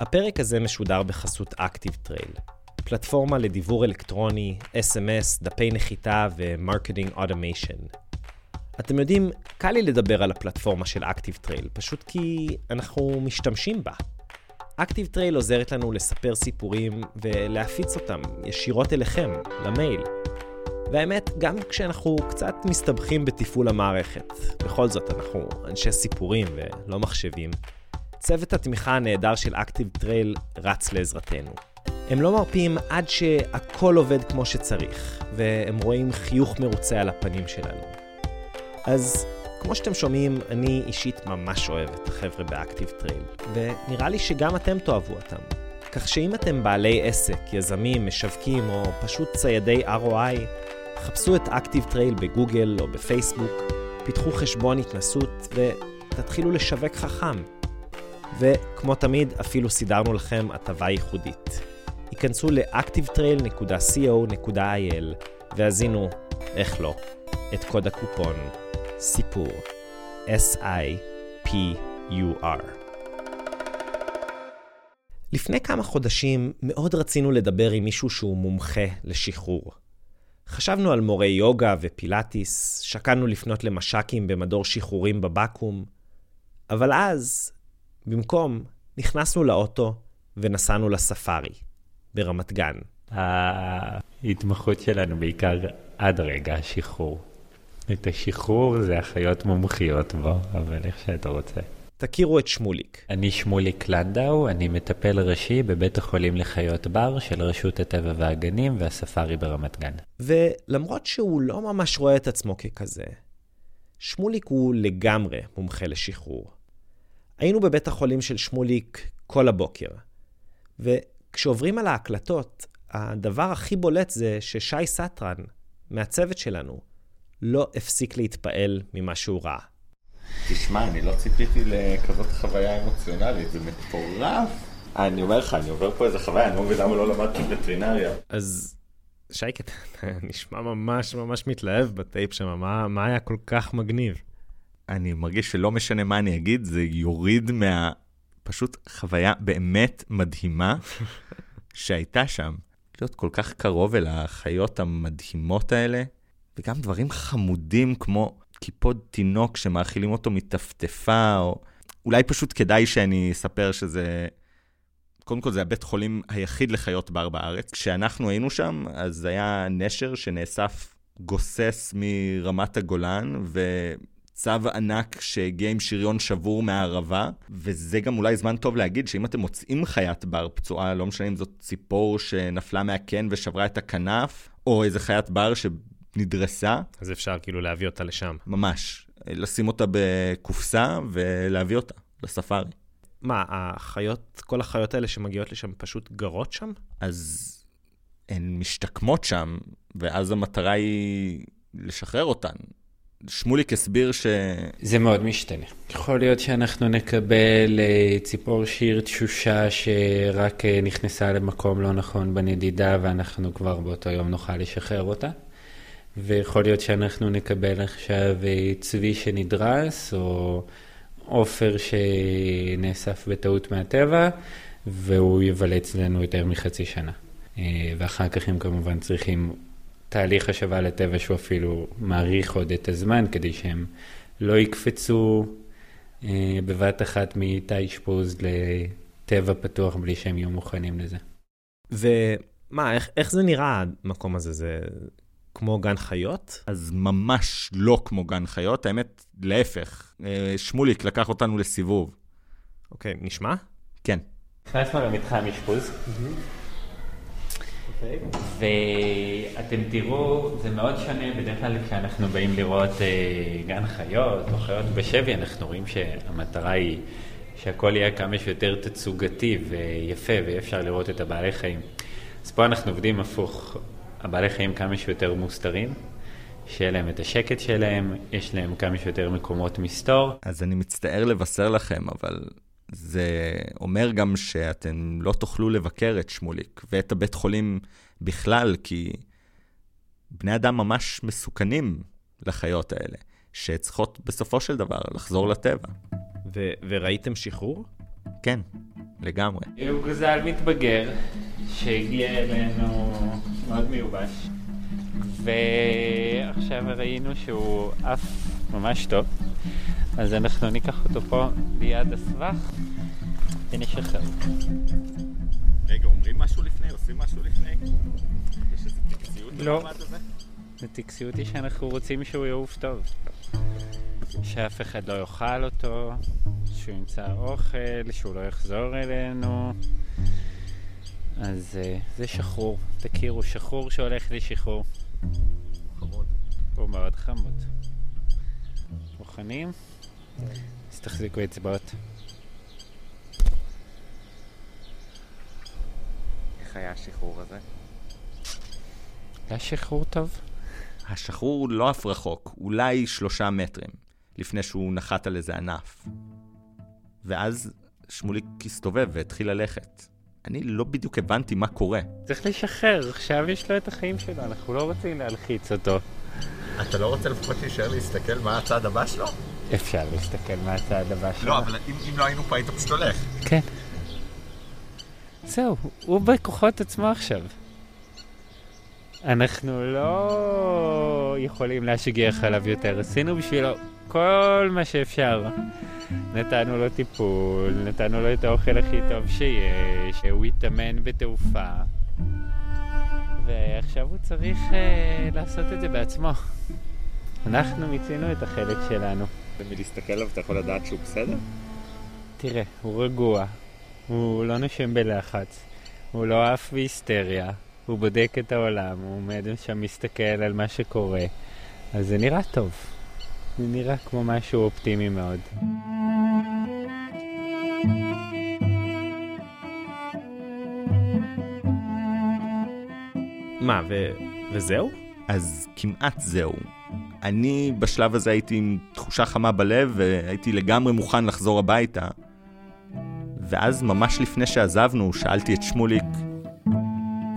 הפרק הזה משודר בחסות Active Trail, פלטפורמה לדיוור אלקטרוני, SMS, דפי נחיתה ו marketing automation. אתם יודעים, קל לי לדבר על הפלטפורמה של Active Trail, פשוט כי אנחנו משתמשים בה. Active Trail עוזרת לנו לספר סיפורים ולהפיץ אותם ישירות אליכם, למייל. והאמת, גם כשאנחנו קצת מסתבכים בתפעול המערכת, בכל זאת אנחנו אנשי סיפורים ולא מחשבים, צוות התמיכה הנהדר של Active Trail רץ לעזרתנו. הם לא מרפים עד שהכל עובד כמו שצריך, והם רואים חיוך מרוצה על הפנים שלנו. אז כמו שאתם שומעים, אני אישית ממש אוהב את החבר'ה ב Active Trail, ונראה לי שגם אתם תאהבו אותם. כך שאם אתם בעלי עסק, יזמים, משווקים או פשוט ציידי ROI, חפשו את Active Trail בגוגל או בפייסבוק, פיתחו חשבון התנסות ותתחילו לשווק חכם. וכמו תמיד, אפילו סידרנו לכם הטבה ייחודית. היכנסו ל-activetrail.co.il והזינו, איך לא, את קוד הקופון סיפור S-I-P-U-R. לפני כמה חודשים מאוד רצינו לדבר עם מישהו שהוא מומחה לשחרור. חשבנו על מורי יוגה ופילאטיס, שקלנו לפנות למש"קים במדור שחרורים בבקו"ם, אבל אז, במקום, נכנסנו לאוטו ונסענו לספארי, ברמת גן. ההתמחות שלנו בעיקר עד רגע השחרור. את השחרור זה אחיות מומחיות בו, אבל איך שאתה רוצה. תכירו את שמוליק. אני שמוליק לנדאו, אני מטפל ראשי בבית החולים לחיות בר של רשות הטבע והגנים והספארי ברמת גן. ולמרות שהוא לא ממש רואה את עצמו ככזה, שמוליק הוא לגמרי מומחה לשחרור. היינו בבית החולים של שמוליק כל הבוקר, וכשעוברים על ההקלטות, הדבר הכי בולט זה ששי סטרן, מהצוות שלנו, לא הפסיק להתפעל ממה שהוא ראה. תשמע, אני לא ציפיתי לכזאת חוויה אמוציונלית, זה מטורף. אני אומר לך, אני עובר פה איזה חוויה, אני לא מבין למה לא למדתי וטרינריה. אז שייקה, אתה נשמע ממש ממש מתלהב בטייפ שם, מה, מה היה כל כך מגניב? אני מרגיש שלא משנה מה אני אגיד, זה יוריד מה... פשוט חוויה באמת מדהימה שהייתה שם. להיות כל כך קרוב אל החיות המדהימות האלה, וגם דברים חמודים כמו קיפוד תינוק שמאכילים אותו מטפטפה, או אולי פשוט כדאי שאני אספר שזה... קודם כל, זה הבית חולים היחיד לחיות בר בארץ. כשאנחנו היינו שם, אז היה נשר שנאסף גוסס מרמת הגולן, וצו ענק שהגיע עם שריון שבור מהערבה, וזה גם אולי זמן טוב להגיד שאם אתם מוצאים חיית בר פצועה, לא משנה אם זאת ציפור שנפלה מהקן ושברה את הכנף, או איזה חיית בר ש... נדרסה. אז אפשר כאילו להביא אותה לשם. ממש. לשים אותה בקופסה ולהביא אותה לספארי. מה, החיות, כל החיות האלה שמגיעות לשם פשוט גרות שם? אז הן משתקמות שם, ואז המטרה היא לשחרר אותן. שמוליק הסביר ש... זה מאוד משתנה. יכול להיות שאנחנו נקבל אה, ציפור שיר תשושה שרק אה, נכנסה למקום לא נכון בנדידה, ואנחנו כבר באותו יום נוכל לשחרר אותה. ויכול להיות שאנחנו נקבל עכשיו אה, צבי שנדרס, או עופר שנאסף בטעות מהטבע, והוא יבלה אצלנו יותר מחצי שנה. ואחר כך הם כמובן צריכים תהליך השבה לטבע שהוא אפילו מעריך עוד את הזמן, כדי שהם לא יקפצו אה, בבת אחת מתא אשפוז לטבע פתוח בלי שהם יהיו מוכנים לזה. ומה, איך, איך זה נראה המקום הזה? זה כמו גן חיות? אז ממש לא כמו גן חיות, האמת, להפך. אה, שמוליק לקח אותנו לסיבוב. אוקיי, נשמע? כן. נכנסנו למתחם אשפוז. ואתם תראו, זה מאוד שונה, בדרך כלל כשאנחנו באים לראות אה, גן חיות או חיות בשבי, אנחנו רואים שהמטרה היא שהכל יהיה כמה שיותר תצוגתי ויפה, ואי אפשר לראות את הבעלי חיים. אז פה אנחנו עובדים הפוך, הבעלי חיים כמה שיותר מוסתרים, שיהיה להם את השקט שלהם, יש להם כמה שיותר מקומות מסתור. אז אני מצטער לבשר לכם, אבל זה אומר גם שאתם לא תוכלו לבקר את שמוליק ואת הבית חולים בכלל, כי בני אדם ממש מסוכנים לחיות האלה, שצריכות בסופו של דבר לחזור לטבע. ו- וראיתם שחרור? כן. לגמרי. הוא גזל מתבגר שהגיע אלינו מאוד מיובש, ועכשיו ראינו שהוא עף ממש טוב, אז אנחנו ניקח אותו פה ליד הסבך ונשחרר. רגע, אומרים משהו לפני? עושים משהו לפני? יש איזה טקסיות לא. הטקסיות היא שאנחנו רוצים שהוא יעוף טוב. שאף אחד לא יאכל אותו, שהוא ימצא אוכל, שהוא לא יחזור אלינו. אז uh, זה שחרור, תכירו, שחרור שהולך לשחרור. חמוד. הוא מאוד חמוד. מוכנים? אז תחזיקו אצבעות. איך היה השחרור הזה? היה שחרור טוב? השחרור לא אף רחוק, אולי שלושה מטרים, לפני שהוא נחת על איזה ענף. ואז שמוליק הסתובב והתחיל ללכת. אני לא בדיוק הבנתי מה קורה. צריך לשחרר, עכשיו יש לו את החיים שלו, אנחנו לא רוצים להלחיץ אותו. אתה לא רוצה לפחות להישאר להסתכל מה הצעד הבא שלו? אפשר להסתכל מהצד הבא שלו. לא, אבל אם, אם לא היינו פה היית פשוט הולך. כן. זהו, הוא בכוחות עצמו עכשיו. אנחנו לא יכולים להשגיח עליו יותר, עשינו בשבילו כל מה שאפשר. נתנו לו טיפול, נתנו לו את האוכל הכי טוב שיש, הוא התאמן בתעופה. ועכשיו הוא צריך אה, לעשות את זה בעצמו. אנחנו מיצינו את החלק שלנו. ומלהסתכל עליו אתה יכול לדעת שהוא בסדר? תראה, הוא רגוע, הוא לא נושם בלחץ, הוא לא עף בהיסטריה, הוא בודק את העולם, הוא עומד שם מסתכל על מה שקורה, אז זה נראה טוב. זה נראה כמו משהו אופטימי מאוד. מה, ו... וזהו? אז כמעט זהו. אני בשלב הזה הייתי עם תחושה חמה בלב והייתי לגמרי מוכן לחזור הביתה. ואז ממש לפני שעזבנו, שאלתי את שמוליק,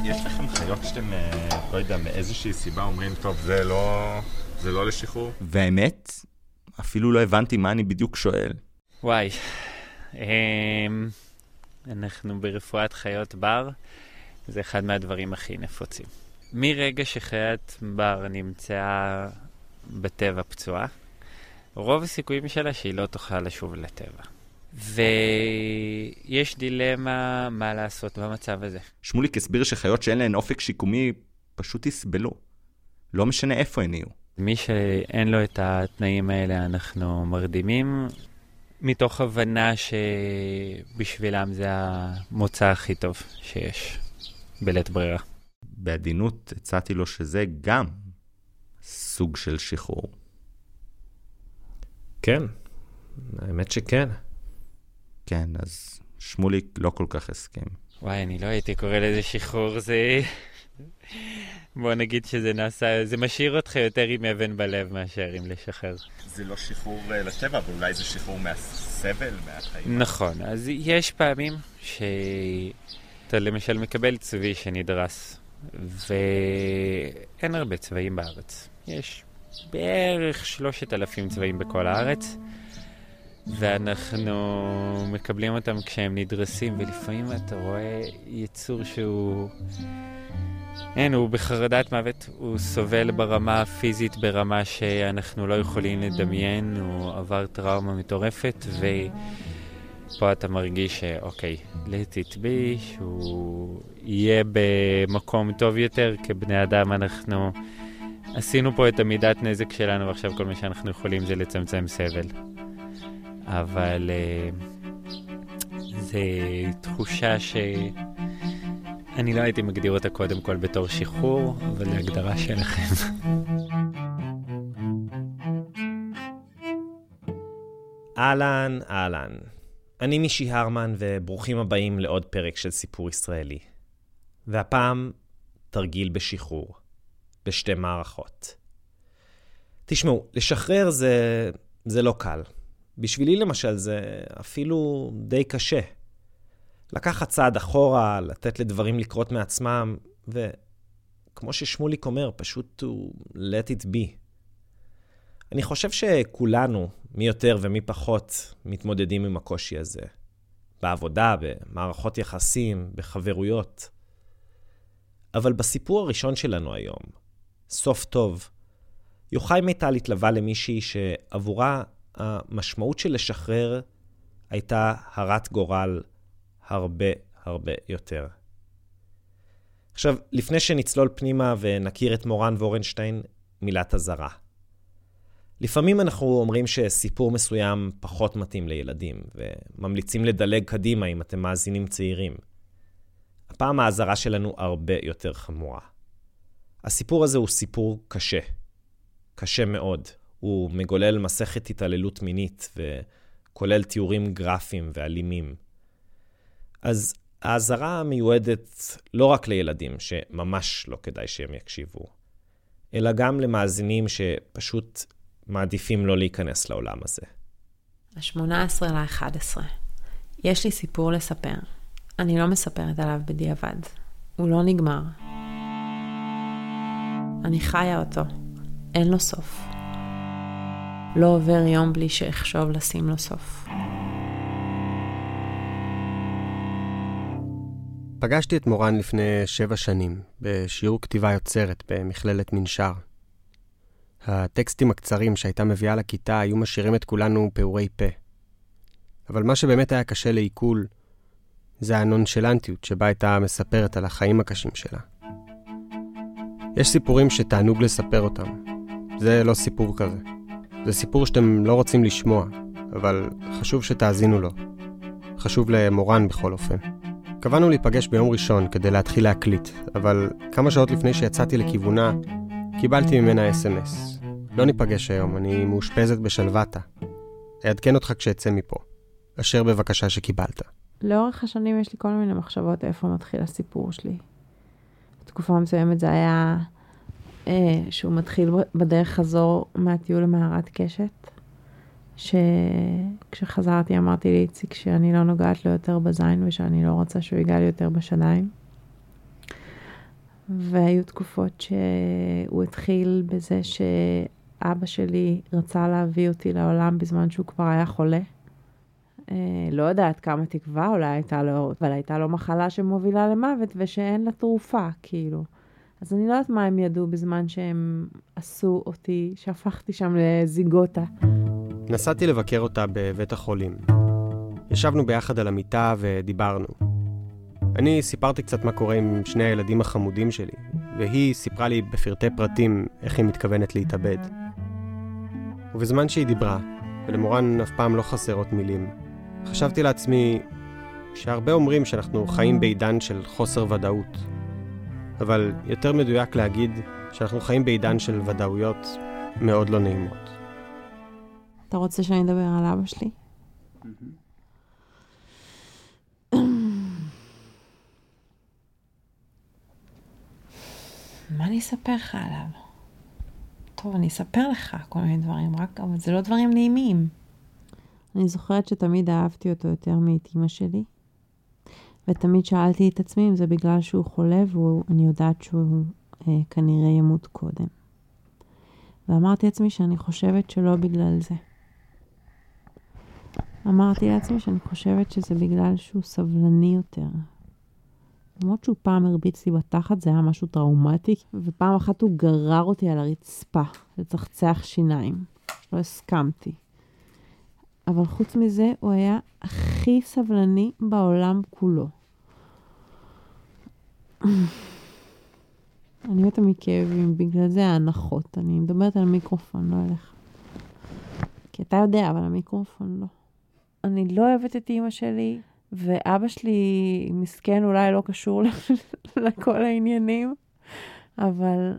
יש לכם חיות שאתם, אה, לא יודע, מאיזושהי סיבה אומרים, טוב, זה לא, זה לא לשחרור? והאמת, אפילו לא הבנתי מה אני בדיוק שואל. וואי, אמ, אנחנו ברפואת חיות בר, זה אחד מהדברים הכי נפוצים. מרגע שחיית בר נמצאה בטבע פצועה, רוב הסיכויים שלה שהיא לא תוכל לשוב לטבע. ויש דילמה מה לעשות במצב הזה. שמוליק הסביר שחיות שאין להן אופק שיקומי פשוט יסבלו. לא משנה איפה הן יהיו. מי שאין לו את התנאים האלה, אנחנו מרדימים, מתוך הבנה שבשבילם זה המוצא הכי טוב שיש, בלית ברירה. בעדינות הצעתי לו שזה גם סוג של שחרור. כן, האמת שכן. כן, אז שמוליק לא כל כך הסכים. וואי, אני לא הייתי קורא לזה שחרור, זה... בוא נגיד שזה נעשה, זה משאיר אותך יותר עם אבן בלב מאשר עם לשחרר. זה לא שחרור אה, לטבע, אבל אולי זה שחרור מהסבל, מהחיים. נכון, אז יש פעמים שאתה למשל מקבל צבי שנדרס, ואין הרבה צבעים בארץ. יש בערך שלושת אלפים צבעים בכל הארץ. ואנחנו מקבלים אותם כשהם נדרסים, ולפעמים אתה רואה יצור שהוא... אין, הוא בחרדת מוות, הוא סובל ברמה הפיזית, ברמה שאנחנו לא יכולים לדמיין, הוא עבר טראומה מטורפת, ופה אתה מרגיש שאוקיי, let it be, שהוא יהיה במקום טוב יותר, כבני אדם אנחנו עשינו פה את המידת נזק שלנו, ועכשיו כל מה שאנחנו יכולים זה לצמצם סבל. אבל uh, זו תחושה שאני לא הייתי מגדיר אותה קודם כל בתור שחרור, אבל זו הגדרה שלכם. אהלן, אהלן. אני מישי הרמן, וברוכים הבאים לעוד פרק של סיפור ישראלי. והפעם, תרגיל בשחרור, בשתי מערכות. תשמעו, לשחרר זה, זה לא קל. בשבילי למשל זה אפילו די קשה. לקחת צעד אחורה, לתת לדברים לקרות מעצמם, וכמו ששמוליק אומר, פשוט to let it be. אני חושב שכולנו, מי יותר ומי פחות, מתמודדים עם הקושי הזה. בעבודה, במערכות יחסים, בחברויות. אבל בסיפור הראשון שלנו היום, סוף טוב, יוחאי מיטל התלווה למישהי שעבורה המשמעות של לשחרר הייתה הרת גורל הרבה הרבה יותר. עכשיו, לפני שנצלול פנימה ונכיר את מורן וורנשטיין, מילת אזהרה. לפעמים אנחנו אומרים שסיפור מסוים פחות מתאים לילדים, וממליצים לדלג קדימה אם אתם מאזינים צעירים. הפעם האזהרה שלנו הרבה יותר חמורה. הסיפור הזה הוא סיפור קשה. קשה מאוד. הוא מגולל מסכת התעללות מינית וכולל תיאורים גרפיים ואלימים. אז האזהרה מיועדת לא רק לילדים, שממש לא כדאי שהם יקשיבו, אלא גם למאזינים שפשוט מעדיפים לא להיכנס לעולם הזה. ה-18 ל-11. יש לי סיפור לספר. אני לא מספרת עליו בדיעבד. הוא לא נגמר. אני חיה אותו. אין לו סוף. לא עובר יום בלי שאחשוב לשים לו סוף. פגשתי את מורן לפני שבע שנים, בשיעור כתיבה יוצרת במכללת מנשר. הטקסטים הקצרים שהייתה מביאה לכיתה היו משאירים את כולנו פעורי פה. אבל מה שבאמת היה קשה לעיכול, זה הנונשלנטיות שבה הייתה מספרת על החיים הקשים שלה. יש סיפורים שתענוג לספר אותם. זה לא סיפור כזה. זה סיפור שאתם לא רוצים לשמוע, אבל חשוב שתאזינו לו. חשוב למורן בכל אופן. קבענו להיפגש ביום ראשון כדי להתחיל להקליט, אבל כמה שעות לפני שיצאתי לכיוונה, קיבלתי ממנה אס.אם.אס. לא ניפגש היום, אני מאושפזת בשלוותה. אעדכן אותך כשאצא מפה. אשר בבקשה שקיבלת. לאורך השנים יש לי כל מיני מחשבות איפה מתחיל הסיפור שלי. בתקופה מסוימת זה היה אה, שהוא מתחיל בדרך חזור מהטיול למערת קשת, שכשחזרתי אמרתי לאיציק שאני לא נוגעת לו יותר בזין ושאני לא רוצה שהוא ייגע לי יותר בשדיים. והיו תקופות שהוא התחיל בזה שאבא שלי רצה להביא אותי לעולם בזמן שהוא כבר היה חולה. אה, לא יודעת כמה תקווה אולי הייתה לו, אבל הייתה לו מחלה שמובילה למוות ושאין לה תרופה, כאילו. אז אני לא יודעת מה הם ידעו בזמן שהם עשו אותי, שהפכתי שם לזיגוטה. נסעתי לבקר אותה בבית החולים. ישבנו ביחד על המיטה ודיברנו. אני סיפרתי קצת מה קורה עם שני הילדים החמודים שלי, והיא סיפרה לי בפרטי פרטים איך היא מתכוונת להתאבד. ובזמן שהיא דיברה, ולמורן אף פעם לא חסרות מילים, חשבתי לעצמי שהרבה אומרים שאנחנו חיים בעידן של חוסר ודאות. אבל יותר מדויק להגיד שאנחנו חיים בעידן של ודאויות מאוד לא נעימות. אתה רוצה שאני אדבר על אבא שלי? מה אני אספר לך עליו? טוב, אני אספר לך כל מיני דברים, רק, אבל זה לא דברים נעימים. אני זוכרת שתמיד אהבתי אותו יותר מאת אימא שלי, ותמיד שאלתי את עצמי אם זה בגלל שהוא חולה ואני יודעת שהוא אה, כנראה ימות קודם. ואמרתי לעצמי שאני חושבת שלא בגלל זה. אמרתי לעצמי שאני חושבת שזה בגלל שהוא סבלני יותר. למרות שהוא פעם הרביץ לי בתחת, זה היה משהו טראומטי, ופעם אחת הוא גרר אותי על הרצפה, לצחצח שיניים. לא הסכמתי. אבל חוץ מזה, הוא היה הכי סבלני בעולם כולו. אני מתה מכאבים, בגלל זה ההנחות. אני מדברת על מיקרופון, לא אליך. כי אתה יודע, אבל המיקרופון לא. אני לא אוהבת את אימא שלי, ואבא שלי מסכן אולי לא קשור לכל העניינים, אבל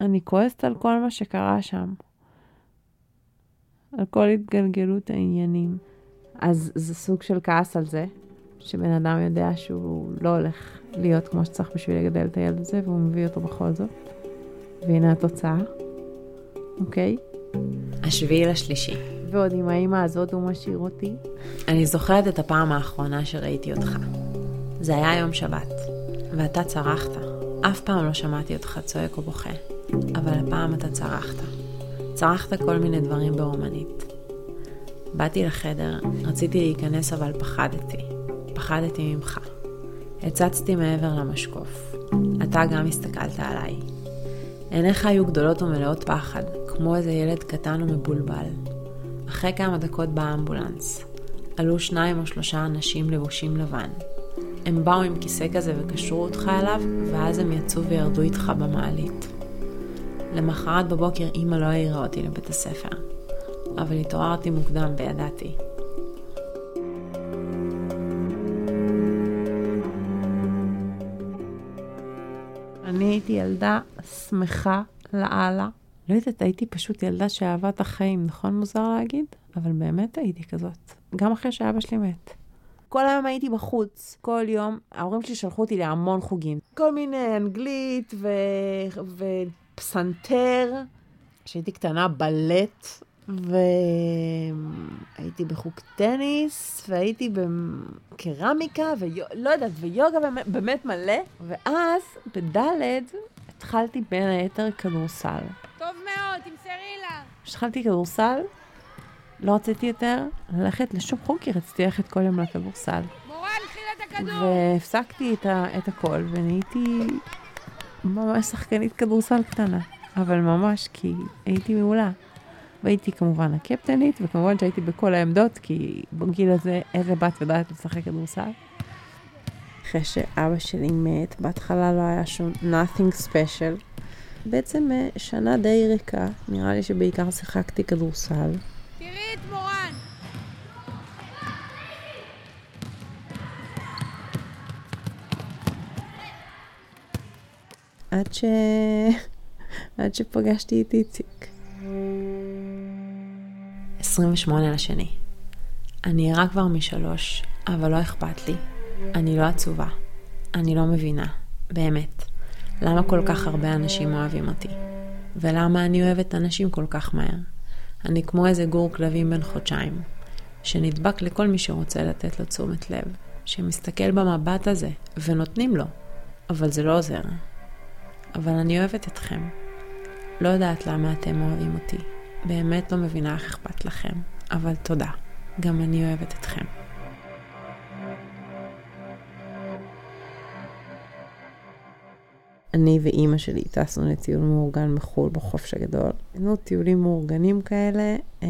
אני כועסת על כל מה שקרה שם. על כל התגלגלות העניינים. אז זה סוג של כעס על זה, שבן אדם יודע שהוא לא הולך להיות כמו שצריך בשביל לגדל את הילד הזה, והוא מביא אותו בכל זאת. והנה התוצאה, אוקיי? השביעי לשלישי. ועוד עם האימא הזאת הוא משאיר אותי. אני זוכרת את הפעם האחרונה שראיתי אותך. זה היה יום שבת, ואתה צרחת. אף פעם לא שמעתי אותך צועק או בוכה, אבל הפעם אתה צרחת. צרחת כל מיני דברים ברומנית. באתי לחדר, רציתי להיכנס אבל פחדתי. פחדתי ממך. הצצתי מעבר למשקוף. אתה גם הסתכלת עליי. עיניך היו גדולות ומלאות פחד, כמו איזה ילד קטן ומבולבל. אחרי כמה דקות באמבולנס, עלו שניים או שלושה אנשים לבושים לבן. הם באו עם כיסא כזה וקשרו אותך אליו, ואז הם יצאו וירדו איתך במעלית. למחרת בבוקר אימא לא העירה אותי לבית הספר, אבל התעוררתי מוקדם וידעתי. אני הייתי ילדה שמחה לאללה. לא יודעת, הייתי פשוט ילדה שאהבה את החיים, נכון מוזר להגיד? אבל באמת הייתי כזאת. גם אחרי שאבא שלי מת. כל היום הייתי בחוץ, כל יום. ההורים שלי שלחו אותי להמון חוגים. כל מיני אנגלית ו... ופסנתר. כשהייתי קטנה, בלט, והייתי בחוג טניס, והייתי בקרמיקה, ולא יודעת, ויוגה באמת, מלא. ואז, בדלת, התחלתי בין היתר כדורסל. טוב מאוד, תמסרי לה. כשהתחלתי כדורסל, לא רציתי יותר ללכת לשום חוג, כי רציתי ללכת כל יום לכדורסל. מורן, קחי לה את הכדור. והפסקתי את, ה, את הכל, ונהייתי ממש שחקנית כדורסל קטנה. אבל ממש, כי הייתי מעולה. והייתי כמובן הקפטנית, וכמובן שהייתי בכל העמדות, כי בגיל הזה איזה בת יודעת לשחק כדורסל. אחרי שאבא שלי מת, בהתחלה לא היה שום nothing special. בעצם אה, שנה די ריקה, נראה לי שבעיקר שיחקתי כדורסל. תראי את מורן. עד ש... עד שפגשתי את איציק. 28 לשני. אני ערה כבר משלוש, אבל לא אכפת לי. אני לא עצובה. אני לא מבינה. באמת. למה כל כך הרבה אנשים אוהבים אותי? ולמה אני אוהבת אנשים כל כך מהר? אני כמו איזה גור כלבים בן חודשיים, שנדבק לכל מי שרוצה לתת לו תשומת לב, שמסתכל במבט הזה, ונותנים לו, אבל זה לא עוזר. אבל אני אוהבת אתכם. לא יודעת למה אתם אוהבים אותי. באמת לא מבינה איך אכפת לכם, אבל תודה. גם אני אוהבת אתכם. אני ואימא שלי טסנו לטיול מאורגן בחו"ל בחופש הגדול. היינו טיולים מאורגנים כאלה, אה,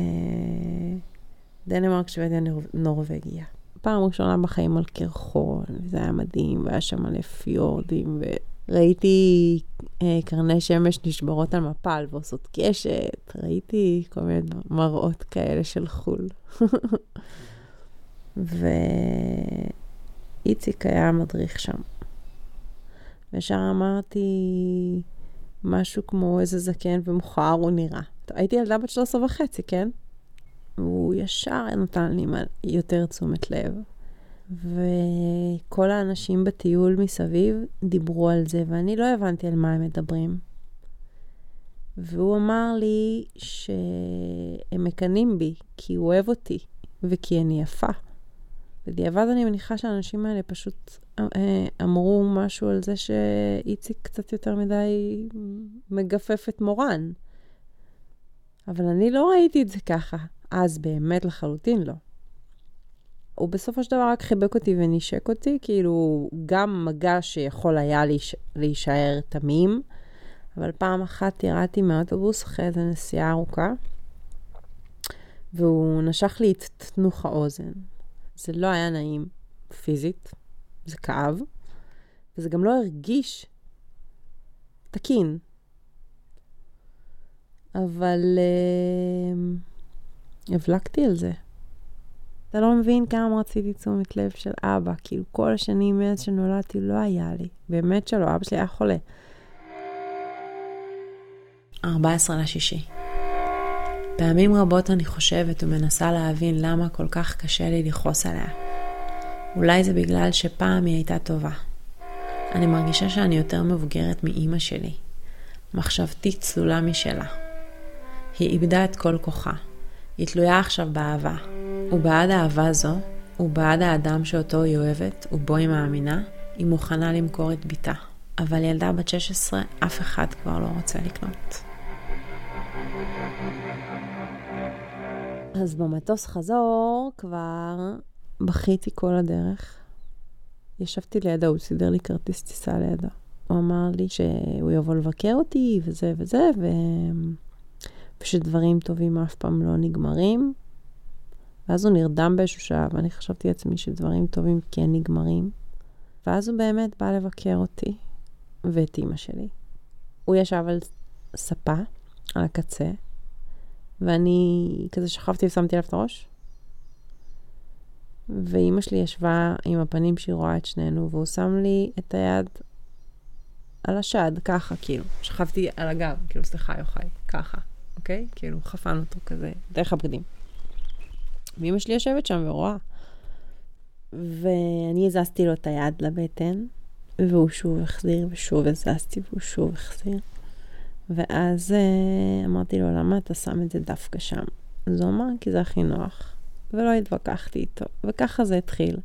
דנמרק, שוודיה, נור... נורבגיה. פעם ראשונה בחיים על קרחון, וזה היה מדהים, והיה שם מלא פיורדים, וראיתי אה, קרני שמש נשברות על מפל ועושות קשת, ראיתי כל מיני מראות כאלה של חו"ל. ואיציק היה מדריך שם. וישר אמרתי משהו כמו איזה זקן ומכוער הוא נראה. הייתי ילדה בת 13 וחצי, כן? והוא ישר נתן לי יותר תשומת לב. וכל האנשים בטיול מסביב דיברו על זה, ואני לא הבנתי על מה הם מדברים. והוא אמר לי שהם מקנאים בי, כי הוא אוהב אותי, וכי אני יפה. בדיעבד אני מניחה שהאנשים האלה פשוט אה, אמרו משהו על זה שאיציק קצת יותר מדי מגפף את מורן. אבל אני לא ראיתי את זה ככה. אז באמת לחלוטין לא. הוא בסופו של דבר רק חיבק אותי ונשק אותי, כאילו גם מגע שיכול היה להיש... להישאר תמים, אבל פעם אחת ירדתי מהאוטובוס אחרי איזו נסיעה ארוכה, והוא נשך לי את תנוך האוזן. זה לא היה נעים פיזית, זה כאב, וזה גם לא הרגיש תקין. אבל uh, הבלקתי על זה. אתה לא מבין כמה רציתי תשומת לב של אבא, כאילו כל השנים מאז שנולדתי לא היה לי, באמת שלא, אבא שלי היה חולה. 14 לשישי. פעמים רבות אני חושבת ומנסה להבין למה כל כך קשה לי לכעוס עליה. אולי זה בגלל שפעם היא הייתה טובה. אני מרגישה שאני יותר מבוגרת מאימא שלי. מחשבתי צלולה משלה. היא איבדה את כל כוחה. היא תלויה עכשיו באהבה. ובעד אהבה זו, ובעד האדם שאותו היא אוהבת, ובו היא מאמינה, היא מוכנה למכור את בתה. אבל ילדה בת 16, אף אחד כבר לא רוצה לקנות. אז במטוס חזור כבר בכיתי כל הדרך. ישבתי לידו, הוא סידר לי כרטיס טיסה לידו. הוא אמר לי שהוא יבוא לבקר אותי וזה וזה, ו... ושדברים טובים אף פעם לא נגמרים. ואז הוא נרדם באיזשהו שעה, ואני חשבתי לעצמי שדברים טובים כן נגמרים. ואז הוא באמת בא לבקר אותי ואת אימא שלי. הוא ישב על ספה, על הקצה, ואני כזה שכבתי ושמתי עליו את הראש. ואימא שלי ישבה עם הפנים שהיא רואה את שנינו, והוא שם לי את היד על השד, ככה, כאילו. שכבתי על הגב, כאילו, סליחה, יוחאי, ככה, אוקיי? כאילו, חפן אותו כזה, דרך הבגדים. ואימא שלי יושבת שם ורואה. ואני הזזתי לו את היד לבטן, והוא שוב החזיר, ושוב הזזתי, והוא שוב החזיר. ואז uh, אמרתי לו, למה אתה שם את זה דווקא שם? אז הוא אמר, כי זה הכי נוח. ולא התווכחתי איתו, וככה זה התחיל.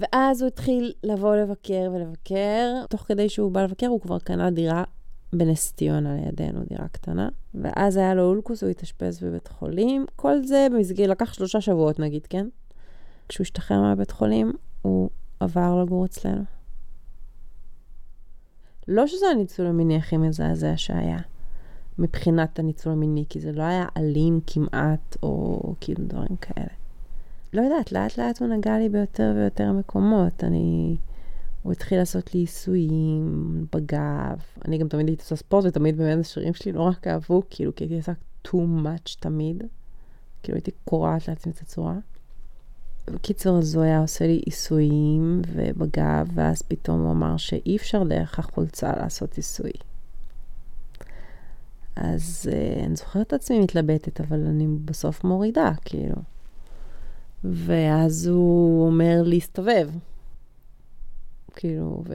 ואז הוא התחיל לבוא לבקר ולבקר. תוך כדי שהוא בא לבקר, הוא כבר קנה דירה בנס ציונה לידינו, דירה קטנה. ואז היה לו אולקוס, הוא התאשפז בבית חולים. כל זה במסגרת, לקח שלושה שבועות נגיד, כן? כשהוא השתחרר מהבית חולים, הוא עבר לגור אצלנו. לא שזה הניצול המיני הכי מזעזע שהיה, מבחינת הניצול המיני, כי זה לא היה אלים כמעט, או כאילו דברים כאלה. לא יודעת, לאט לאט הוא נגע לי ביותר ויותר מקומות. אני... הוא התחיל לעשות לי עיסויים בגב. אני גם תמיד הייתי עושה ספורט, ותמיד באמת השירים שלי לא רק אהבו, כאילו, כי הייתי עושה too much תמיד. כאילו, הייתי קורעת לעצמי את הצורה. בקיצור, אז הוא היה עושה לי עיסויים ובגב, ואז פתאום הוא אמר שאי אפשר דרך החולצה לעשות עיסוי. אז uh, אני זוכרת את עצמי מתלבטת, אבל אני בסוף מורידה, כאילו. ואז הוא אומר להסתובב. כאילו, ו...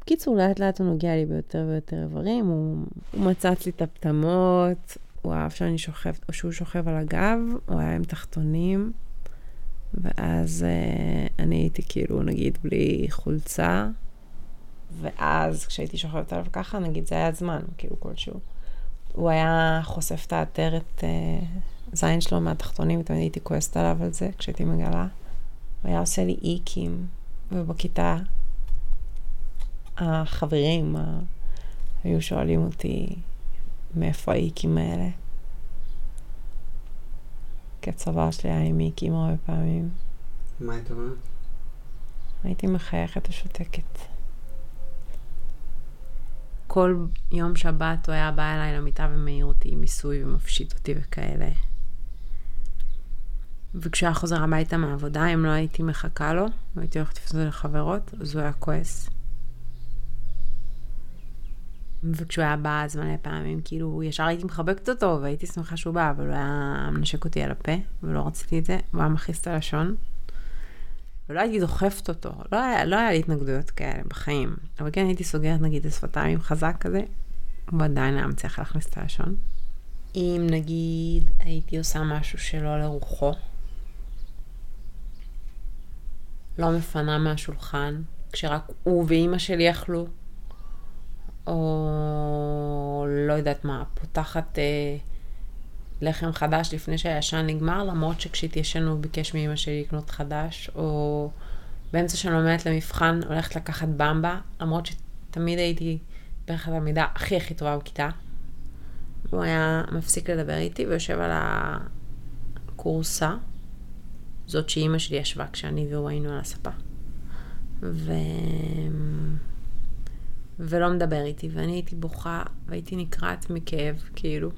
בקיצור, לאט לאט הוא נוגע לי ביותר ויותר איברים, הוא, הוא מצץ לי את הפטמות, הוא אהב שאני שוכב, או שהוא שוכב על הגב, הוא היה עם תחתונים, ואז uh, אני הייתי כאילו, נגיד, בלי חולצה, ואז כשהייתי שוכבת עליו ככה, נגיד, זה היה זמן, כאילו, כלשהו. הוא היה חושף את העטרת uh, זין שלו מהתחתונים, ותמיד הייתי כועסת עליו על זה כשהייתי מגלה. הוא היה עושה לי איקים, ובכיתה החברים ה... היו שואלים אותי מאיפה האיקים האלה. כי הצבא שלי היה עם איקים הרבה פעמים. מה היית אומרת? הייתי מחייכת ושותקת. כל יום שבת הוא היה בא אליי למיטה ומעיר אותי עם מיסוי ומפשיט אותי וכאלה. וכשהוא היה חוזר הביתה מהעבודה, אם לא הייתי מחכה לו, והייתי הולכת לפנות לחברות, אז הוא היה כועס. וכשהוא היה בא, אז מלא פעמים, כאילו, ישר הייתי מחבקת אותו, והייתי שמחה שהוא בא, אבל הוא היה מנשק אותי על הפה, ולא רציתי את זה, הוא היה מכעיס את הלשון. ולא הייתי דוחפת אותו, לא היה, לא היה לי התנגדויות כאלה בחיים. אבל כן הייתי סוגרת נגיד את שפתיים חזק כזה, הוא עדיין היה מצליח להכניס את הלשון. אם נגיד הייתי עושה משהו שלא לרוחו, לא מפנה מהשולחן, כשרק הוא ואימא שלי אכלו, או לא יודעת מה, פותחת אה, לחם חדש לפני שהישן נגמר, למרות שכשהתיישן הוא ביקש מאימא שלי לקנות חדש, או באמצע שאני לומדת למבחן הולכת לקחת במבה, למרות שתמיד הייתי בערך התלמידה הכי הכי טובה בכיתה. הוא היה מפסיק לדבר איתי ויושב על הכורסה, זאת שאימא שלי ישבה כשאני והוא היינו על הספה. ו... ולא מדבר איתי, ואני הייתי בוכה, והייתי נקרעת מכאב, כאילו.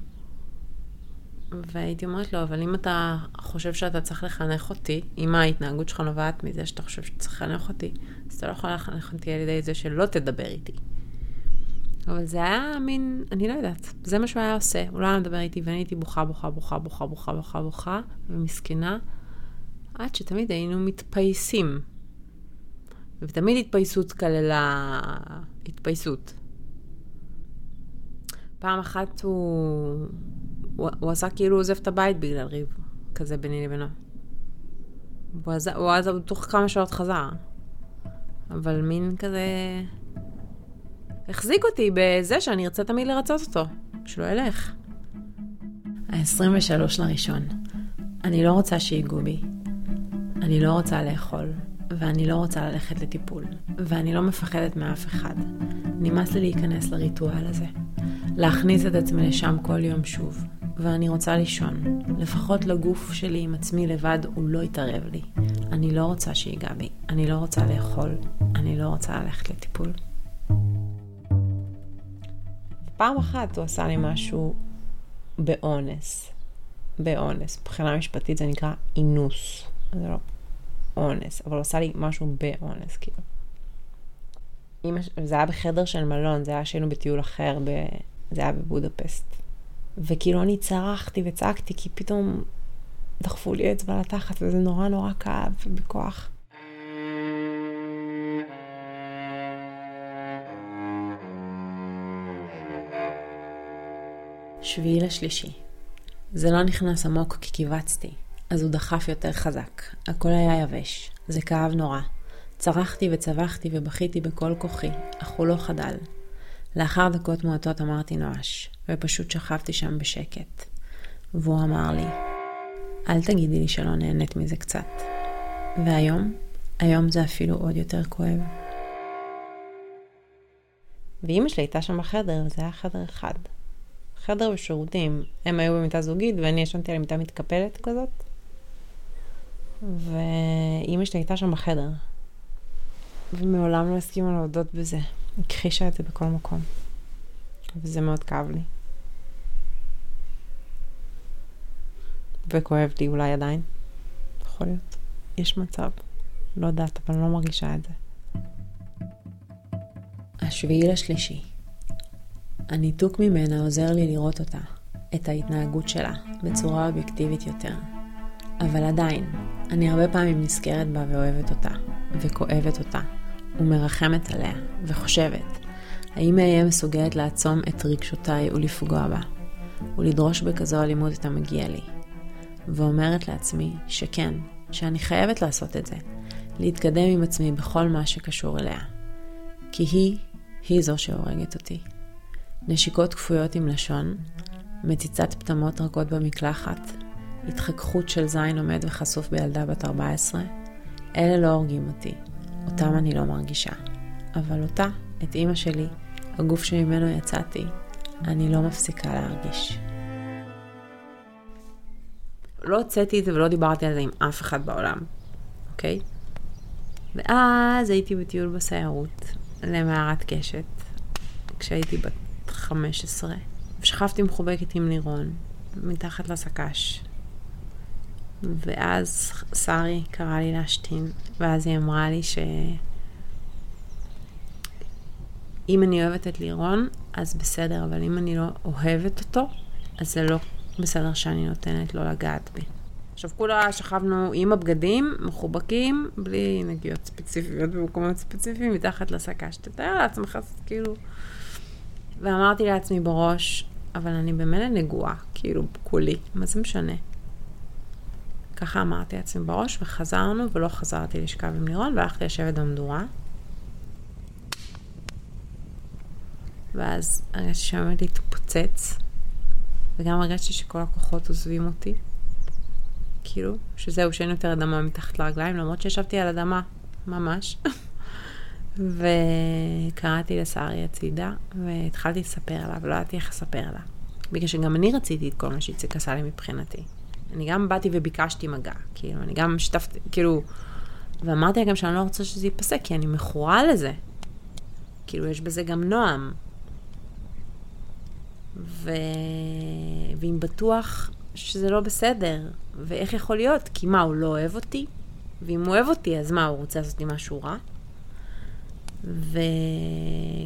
והייתי אומרת לו, אבל אם אתה חושב שאתה צריך לחנך אותי, אם ההתנהגות שלך נובעת מזה שאתה חושב שאתה צריך לחנך אותי, אז אתה לא יכול לחנך אותי על ידי זה שלא תדבר איתי. אבל זה היה מין, אני לא יודעת, זה מה שהוא היה עושה. הוא לא היה מדבר איתי, ואני הייתי בוכה, בוכה, בוכה, בוכה, בוכה, בוכה, בוכה, ומסכנה, עד שתמיד היינו מתפייסים. ותמיד התפייסות כללה התפייסות. פעם אחת הוא, הוא, הוא עשה כאילו עוזב את הבית בגלל ריב כזה ביני לבינו. הוא אז, הוא אז תוך כמה שעות חזר. אבל מין כזה... החזיק אותי בזה שאני ארצה תמיד לרצות אותו, שלא ילך. ה-23 לראשון. אני לא רוצה שיגעו בי. אני לא רוצה לאכול, ואני לא רוצה ללכת לטיפול, ואני לא מפחדת מאף אחד. נמאס לי להיכנס לריטואל הזה. להכניס את עצמי לשם כל יום שוב, ואני רוצה לישון. לפחות לגוף שלי עם עצמי לבד הוא לא יתערב לי. אני לא רוצה שיגע בי, אני לא רוצה לאכול, אני לא רוצה ללכת לטיפול. פעם אחת הוא עשה לי משהו באונס. באונס. מבחינה משפטית זה נקרא אינוס. זה לא אונס, אבל הוא עשה לי משהו באונס, כאילו. זה היה בחדר של מלון, זה היה שהיינו בטיול אחר, ב... זה היה בבודפסט. וכאילו אני צרחתי וצעקתי, כי פתאום דחפו לי אצבע לתחת, וזה נורא נורא כאב ובכוח. שביעי לשלישי. זה לא נכנס עמוק כי קיבצתי, אז הוא דחף יותר חזק. הכל היה יבש. זה כאב נורא. צרחתי וצווחתי ובכיתי בכל כוחי, אך הוא לא חדל. לאחר דקות מועטות אמרתי נואש, ופשוט שכבתי שם בשקט. והוא אמר לי, אל תגידי לי שלא נהנית מזה קצת. והיום, היום זה אפילו עוד יותר כואב. ואימא שלי הייתה שם בחדר, זה היה חדר אחד. חדר ושירותים. הם היו במיטה זוגית ואני ישנתי על מיטה מתקפלת כזאת. ואימא שלי הייתה שם בחדר. ומעולם לא הסכימה להודות בזה. הכחישה את זה בכל מקום. וזה מאוד כאב לי. וכואב לי אולי עדיין. יכול להיות. יש מצב. לא יודעת, אבל אני לא מרגישה את זה. השביעי לשלישי. הניתוק ממנה עוזר לי לראות אותה, את ההתנהגות שלה, בצורה אובייקטיבית יותר. אבל עדיין, אני הרבה פעמים נזכרת בה ואוהבת אותה, וכואבת אותה, ומרחמת עליה, וחושבת, האם אהיה מסוגלת לעצום את רגשותיי ולפגוע בה, ולדרוש בכזו אלימות את המגיע לי. ואומרת לעצמי שכן, שאני חייבת לעשות את זה, להתקדם עם עצמי בכל מה שקשור אליה. כי היא, היא זו שהורגת אותי. נשיקות כפויות עם לשון, מציצת פטמות רכות במקלחת, התחככות של זין עומד וחשוף בילדה בת 14, אלה לא הורגים אותי, אותם אני לא מרגישה. אבל אותה, את אימא שלי, הגוף שממנו יצאתי, אני לא מפסיקה להרגיש. לא הוצאתי את זה ולא דיברתי על זה עם אף אחד בעולם, אוקיי? ואז הייתי בטיול בסיירות למערת קשת, כשהייתי בת 15, ושכבתי מחובקת עם לירון, מתחת לסק"ש. ואז שרי קרא לי להשתין, ואז היא אמרה לי ש... אם אני אוהבת את לירון, אז בסדר, אבל אם אני לא אוהבת אותו, אז זה לא בסדר שאני נותנת לו לגעת בי. עכשיו כולה שכבנו עם הבגדים, מחובקים, בלי נגיעות ספציפיות במקומות ספציפיים, מתחת לסק"ש. תתאר לעצמך, כאילו... ואמרתי לעצמי בראש, אבל אני במילא נגועה, כאילו, כולי, מה זה משנה? ככה אמרתי לעצמי בראש, וחזרנו, ולא חזרתי לשכב עם לירון, והלכתי לשבת במדורה. ואז הרגשתי שעומד להתפוצץ, וגם הרגשתי שכל הכוחות עוזבים אותי. כאילו, שזהו, שאין יותר אדמה מתחת לרגליים, למרות שישבתי על אדמה, ממש. וקראתי לשרי הצידה, והתחלתי לספר עליו, לא ידעתי איך לספר לה. בגלל שגם אני רציתי את כל מה שאיציק עשה לי מבחינתי. אני גם באתי וביקשתי מגע, כאילו, אני גם שיתפתי, כאילו, ואמרתי לה גם שאני לא רוצה שזה ייפסק, כי אני מכורה לזה. כאילו, יש בזה גם נועם. ו... ואם בטוח שזה לא בסדר, ואיך יכול להיות? כי מה, הוא לא אוהב אותי? ואם הוא אוהב אותי, אז מה, הוא רוצה לעשות לי משהו רע?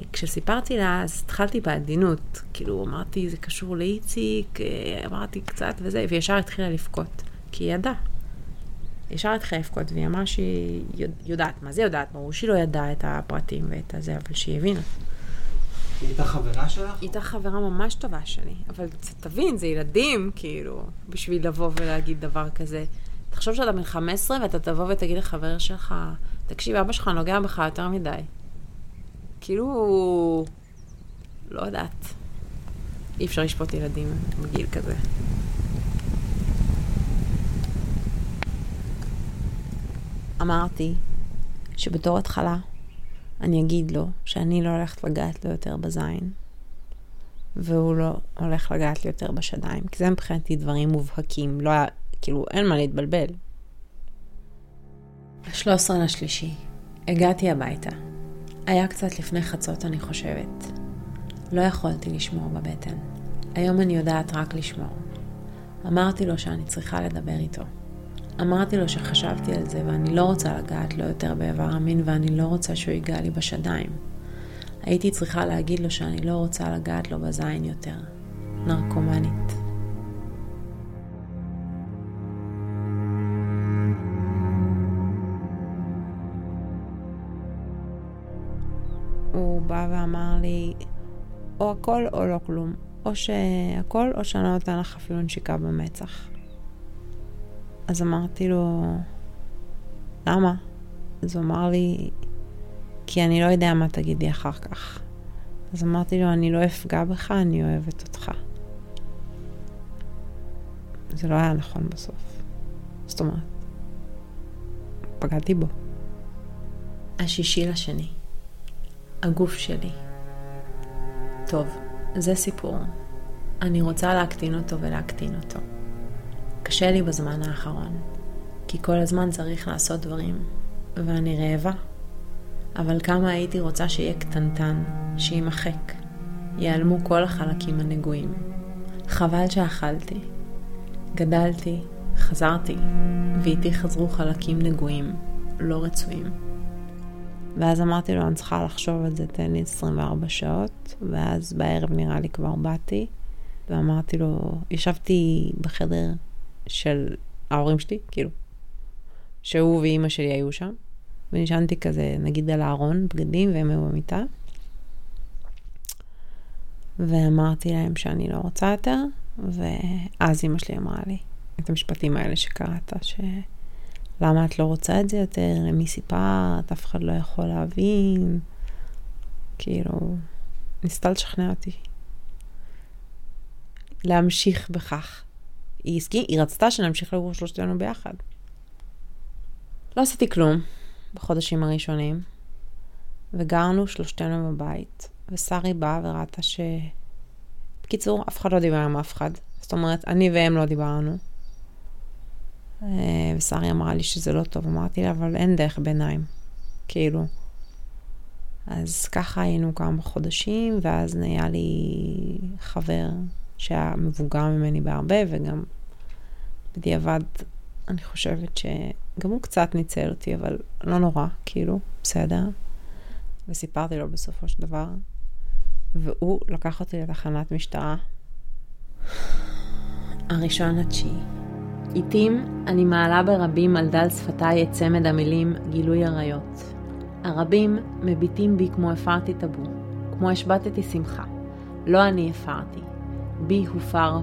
וכשסיפרתי לה, אז התחלתי בעדינות. כאילו, אמרתי, זה קשור לאיציק, אה, אמרתי קצת וזה, וישר התחילה לבכות, כי היא ידעה. ישר התחילה לבכות, והיא אמרה שהיא יודעת. מה זה יודעת? ברור שהיא לא ידעה את הפרטים ואת הזה, אבל שהיא הבינה. היא הייתה חברה שלך? היא הייתה חברה ממש טובה שלי, אבל תבין, זה ילדים, כאילו, בשביל לבוא ולהגיד דבר כזה. תחשוב שאתה בן 15 ואתה תבוא ותגיד לחבר שלך, תקשיב, אבא שלך נוגע בך יותר מדי. כאילו, לא יודעת. אי אפשר לשפוט ילדים בגיל כזה. אמרתי שבתור התחלה אני אגיד לו שאני לא הולכת לגעת לו יותר בזין, והוא לא הולך לגעת לי יותר בשדיים, כי זה מבחינתי דברים מובהקים, לא היה, כאילו, אין מה להתבלבל. ה-13 לשלישי, הגעתי הביתה. היה קצת לפני חצות, אני חושבת. לא יכולתי לשמור בבטן. היום אני יודעת רק לשמור. אמרתי לו שאני צריכה לדבר איתו. אמרתי לו שחשבתי על זה ואני לא רוצה לגעת לו יותר באיבר המין ואני לא רוצה שהוא ייגע לי בשדיים. הייתי צריכה להגיד לו שאני לא רוצה לגעת לו בזין יותר. נרקומנית. הוא בא ואמר לי, או הכל או לא כלום. או שהכל, או שאני לא נותן לך אפילו נשיקה במצח. אז אמרתי לו, למה? אז הוא אמר לי, כי אני לא יודע מה תגידי אחר כך. אז אמרתי לו, אני לא אפגע בך, אני אוהבת אותך. זה לא היה נכון בסוף. זאת אומרת, פגעתי בו. השישי לשני. הגוף שלי. טוב, זה סיפור. אני רוצה להקטין אותו ולהקטין אותו. קשה לי בזמן האחרון, כי כל הזמן צריך לעשות דברים, ואני רעבה. אבל כמה הייתי רוצה שיהיה קטנטן, שיימחק. ייעלמו כל החלקים הנגועים. חבל שאכלתי. גדלתי, חזרתי, ואיתי חזרו חלקים נגועים, לא רצויים. ואז אמרתי לו, אני צריכה לחשוב על זה, תן לי 24 שעות, ואז בערב נראה לי כבר באתי, ואמרתי לו, ישבתי בחדר של ההורים שלי, כאילו, שהוא ואימא שלי היו שם, ונשענתי כזה, נגיד על הארון, בגדים, והם היו במיטה. ואמרתי להם שאני לא רוצה יותר, ואז אימא שלי אמרה לי את המשפטים האלה שקראת, ש... למה את לא רוצה את זה יותר? למי סיפרת? אף אחד לא יכול להבין. כאילו, ניסתה לשכנע אותי. להמשיך בכך. היא הסכים, היא רצתה שנמשיך לגור שלושתנו ביחד. לא עשיתי כלום בחודשים הראשונים, וגרנו שלושתנו בבית, ושרי באה וראתה ש... בקיצור, אף אחד לא דיבר עם אף אחד. זאת אומרת, אני והם לא דיברנו. אה, ושרי אמרה לי שזה לא טוב, אמרתי לה, אבל אין דרך ביניים, כאילו. אז ככה היינו כמה חודשים, ואז נהיה לי חבר שהיה מבוגר ממני בהרבה, וגם בדיעבד, אני חושבת שגם הוא קצת ניצל אותי, אבל לא נורא, כאילו, בסדר. וסיפרתי לו בסופו של דבר, והוא לקח אותי לתחנת משטרה. הראשון התשיעי. עיתים אני מעלה ברבים על דל שפתיי את צמד המילים גילוי עריות. הרבים מביטים בי כמו הפרתי טאבו, כמו השבתתי שמחה. לא אני הפרתי, בי הופר,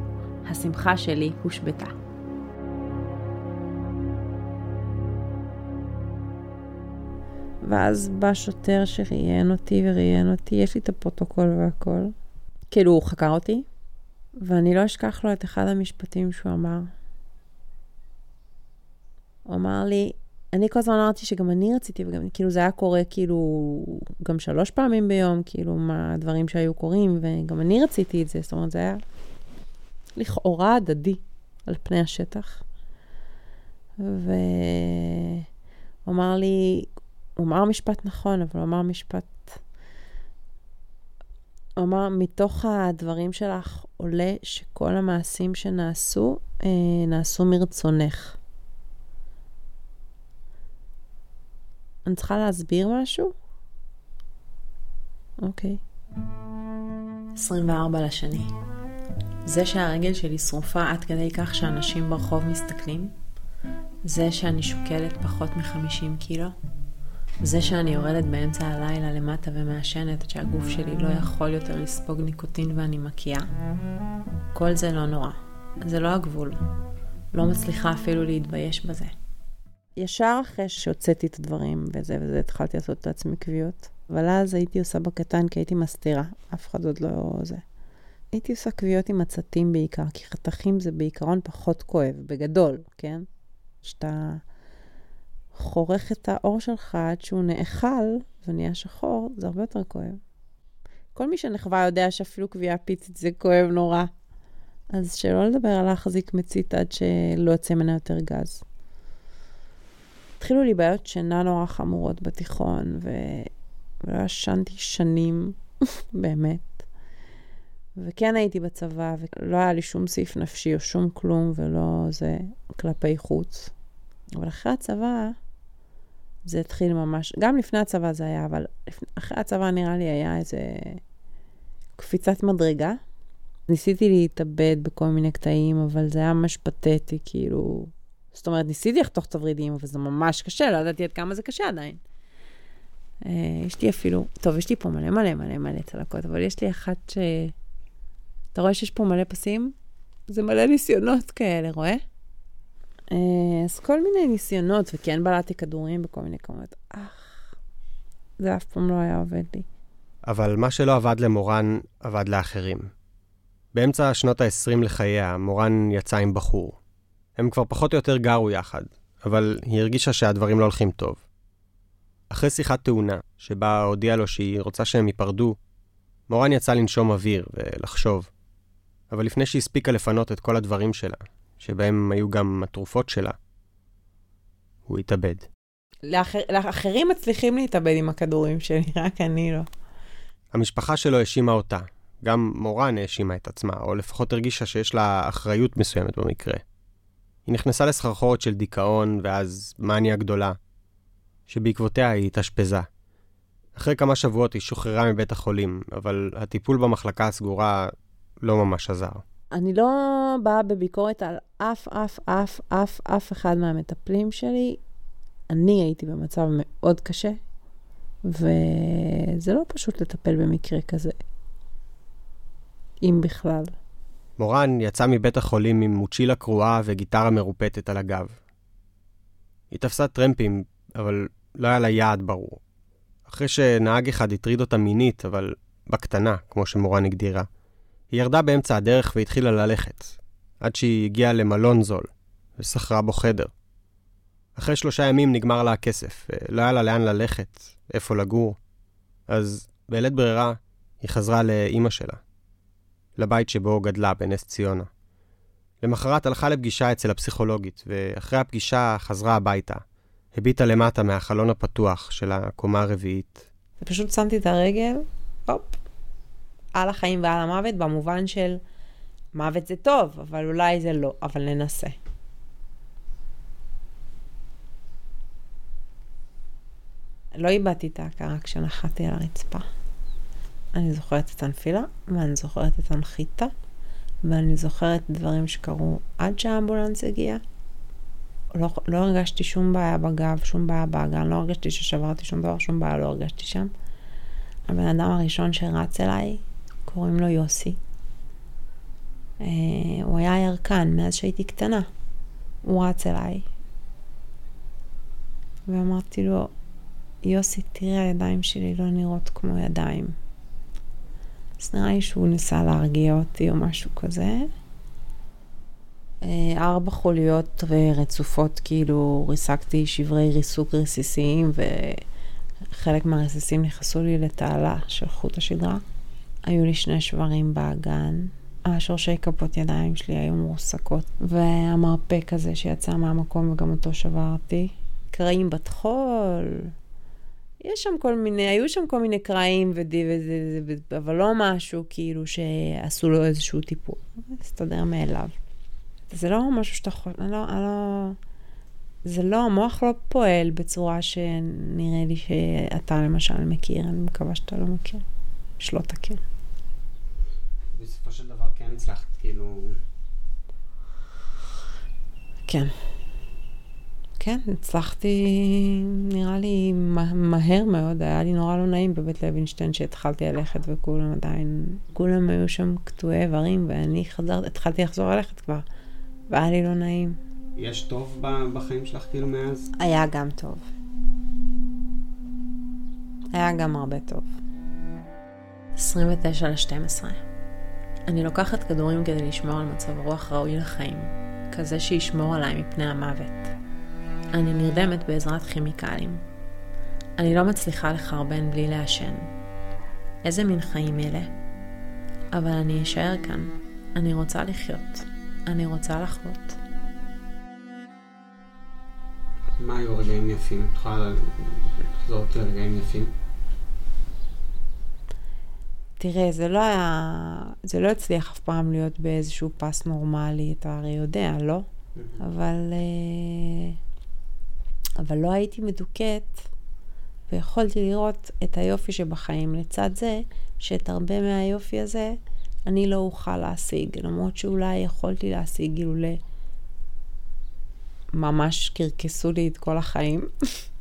השמחה שלי הושבתה. ואז בא שוטר שראיין אותי וראיין אותי, יש לי את הפרוטוקול והכל. כאילו, הוא חקר אותי, ואני לא אשכח לו את אחד המשפטים שהוא אמר. הוא אמר לי, אני כל הזמן אמרתי שגם אני רציתי, וגם כאילו זה היה קורה כאילו גם שלוש פעמים ביום, כאילו מה הדברים שהיו קורים, וגם אני רציתי את זה, זאת אומרת, זה היה לכאורה הדדי על פני השטח. והוא אמר לי, הוא אמר משפט נכון, אבל הוא אמר משפט... הוא אמר, מתוך הדברים שלך עולה שכל המעשים שנעשו, אה, נעשו מרצונך. אני צריכה להסביר משהו? אוקיי. 24 לשני. זה שהרגל שלי שרופה עד כדי כך שאנשים ברחוב מסתכלים, זה שאני שוקלת פחות מ-50 קילו, זה שאני יורדת באמצע הלילה למטה ומעשנת עד שהגוף שלי לא יכול יותר לספוג ניקוטין ואני מקיאה, כל זה לא נורא. זה לא הגבול. לא מצליחה אפילו להתבייש בזה. ישר אחרי שהוצאתי את הדברים וזה וזה, התחלתי לעשות לעצמי קביעות. אבל אז הייתי עושה בקטן כי הייתי מסתירה, אף אחד עוד לא זה. הייתי עושה קביעות עם עצתים בעיקר, כי חתכים זה בעיקרון פחות כואב, בגדול, כן? שאתה חורך את האור שלך עד שהוא נאכל ונהיה שחור, זה הרבה יותר כואב. כל מי שנחווה יודע שאפילו קביעה פיצית זה כואב נורא. אז שלא לדבר על להחזיק מצית עד שלא יוצא ממנה יותר גז. התחילו לי בעיות שינה נורא חמורות בתיכון, ו... ולא ישנתי שנים, באמת. וכן הייתי בצבא, ולא היה לי שום סעיף נפשי או שום כלום, ולא זה כלפי חוץ. אבל אחרי הצבא, זה התחיל ממש, גם לפני הצבא זה היה, אבל אחרי הצבא נראה לי היה איזה קפיצת מדרגה. ניסיתי להתאבד בכל מיני קטעים, אבל זה היה ממש פתטי, כאילו... זאת אומרת, ניסיתי לחתוך את הוורידים, אבל זה ממש קשה, לא ידעתי עד כמה זה קשה עדיין. אה, יש לי אפילו, טוב, יש לי פה מלא מלא מלא מלא צלקות, אבל יש לי אחת ש... אתה רואה שיש פה מלא פסים? זה מלא ניסיונות כאלה, רואה? אה, אז כל מיני ניסיונות, וכן בלעתי כדורים בכל מיני כמויות. אך, זה אף פעם לא היה עובד לי. אבל מה שלא עבד למורן, עבד לאחרים. באמצע שנות ה-20 לחייה, מורן יצא עם בחור. הם כבר פחות או יותר גרו יחד, אבל היא הרגישה שהדברים לא הולכים טוב. אחרי שיחת תאונה, שבה הודיעה לו שהיא רוצה שהם ייפרדו, מורן יצא לנשום אוויר ולחשוב. אבל לפני שהספיקה לפנות את כל הדברים שלה, שבהם היו גם התרופות שלה, הוא התאבד. לאחר, לאחרים מצליחים להתאבד עם הכדורים שלי, רק אני לא. המשפחה שלו האשימה אותה. גם מורן האשימה את עצמה, או לפחות הרגישה שיש לה אחריות מסוימת במקרה. היא נכנסה לסחרחורת של דיכאון, ואז מניה גדולה, שבעקבותיה היא התאשפזה. אחרי כמה שבועות היא שוחררה מבית החולים, אבל הטיפול במחלקה הסגורה לא ממש עזר. אני לא באה בביקורת על אף, אף, אף, אף, אף אחד מהמטפלים שלי. אני הייתי במצב מאוד קשה, וזה לא פשוט לטפל במקרה כזה, אם בכלל. מורן יצא מבית החולים עם מוצ'ילה קרועה וגיטרה מרופטת על הגב. היא תפסה טרמפים, אבל לא היה לה יעד ברור. אחרי שנהג אחד הטריד אותה מינית, אבל בקטנה, כמו שמורן הגדירה, היא ירדה באמצע הדרך והתחילה ללכת, עד שהיא הגיעה למלון זול, ושכרה בו חדר. אחרי שלושה ימים נגמר לה הכסף, ולא היה לה לאן ללכת, איפה לגור. אז בלית ברירה, היא חזרה לאימא שלה, לבית שבו גדלה בנס ציונה. למחרת הלכה לפגישה אצל הפסיכולוגית, ואחרי הפגישה חזרה הביתה. הביטה למטה מהחלון הפתוח של הקומה הרביעית. ופשוט שמתי את הרגל, הופ, על החיים ועל המוות, במובן של מוות זה טוב, אבל אולי זה לא, אבל ננסה. לא איבדתי את ההכרה כשנחתי על הרצפה. אני זוכרת את הנפילה, ואני זוכרת את הנחיתה, ואני זוכרת דברים שקרו עד שהאמבולנס הגיע. לא, לא הרגשתי שום בעיה בגב, שום בעיה באגן, לא הרגשתי ששברתי שום דבר, שום בעיה לא הרגשתי שם. הבן אדם הראשון שרץ אליי, קוראים לו יוסי. אה, הוא היה ירקן מאז שהייתי קטנה. הוא רץ אליי. ואמרתי לו, יוסי, תראה, הידיים שלי לא נראות כמו ידיים. אז נראה לי שהוא ניסה להרגיע אותי או משהו כזה. אה, ארבע חוליות רצופות, כאילו ריסקתי שברי ריסוק רסיסיים, וחלק מהרסיסים נכנסו לי לתעלה של חוט השדרה. היו לי שני שברים באגן. השורשי כפות ידיים שלי היו מורסקות, והמרפק הזה שיצא מהמקום וגם אותו שברתי. קרעים בטחול, יש שם כל מיני, היו שם כל מיני קרעים ודי וזה, וזה, אבל לא משהו כאילו שעשו לו איזשהו טיפול. הסתדר מאליו. זה לא משהו שאתה יכול, אני לא, אני לא, זה לא, המוח לא פועל בצורה שנראה לי שאתה למשל מכיר, אני מקווה שאתה לא מכיר, שלא תכיר. בסופו של דבר כן הצלחת, כאילו... כן. כן, הצלחתי, נראה לי, מהר מאוד, היה לי נורא לא נעים בבית לוינשטיין שהתחלתי ללכת וכולם עדיין, כולם היו שם קטועי איברים ואני חזרת, התחלתי לחזור ללכת כבר, והיה לי לא נעים. יש טוב בחיים שלך כאילו מאז? היה גם טוב. היה גם הרבה טוב. 29 ל-12. אני לוקחת כדורים כדי לשמור על מצב רוח ראוי לחיים, כזה שישמור עליי מפני המוות. אני נרדמת בעזרת כימיקלים. אני לא מצליחה לחרבן בלי לעשן. איזה מין חיים אלה? אבל אני אשאר כאן. אני רוצה לחיות. אני רוצה לחוות. מה היו רגעים יפים? את יכולה לחזור אותי לרגעים יפים? תראה, זה לא היה... זה לא הצליח אף פעם להיות באיזשהו פס נורמלי, אתה הרי יודע, לא? אבל... אה, אבל לא הייתי מדוכאת, ויכולתי לראות את היופי שבחיים לצד זה, שאת הרבה מהיופי הזה אני לא אוכל להשיג, למרות שאולי יכולתי להשיג אילולא ממש קרקסו לי את כל החיים.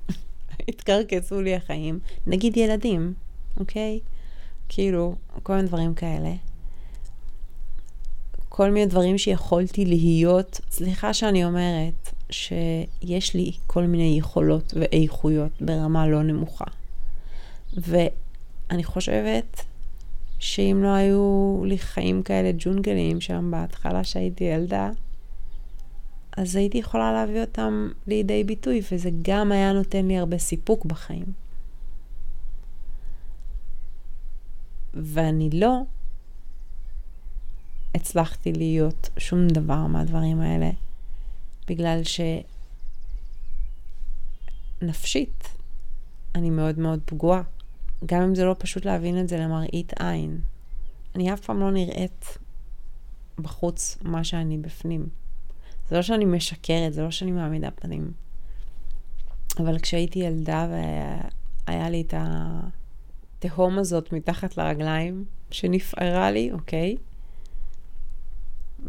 התקרקסו לי החיים. נגיד ילדים, אוקיי? כאילו, כל מיני דברים כאלה. כל מיני דברים שיכולתי להיות. סליחה שאני אומרת שיש לי כל מיני יכולות ואיכויות ברמה לא נמוכה. ואני חושבת שאם לא היו לי חיים כאלה ג'ונגליים שם בהתחלה שהייתי ילדה, אז הייתי יכולה להביא אותם לידי ביטוי, וזה גם היה נותן לי הרבה סיפוק בחיים. ואני לא הצלחתי להיות שום דבר מהדברים האלה, בגלל שנפשית אני מאוד מאוד פגועה. גם אם זה לא פשוט להבין את זה למראית עין. אני אף פעם לא נראית בחוץ מה שאני בפנים. זה לא שאני משקרת, זה לא שאני מעמידה פנים. אבל כשהייתי ילדה והיה לי את התהום הזאת מתחת לרגליים, שנפערה לי, אוקיי?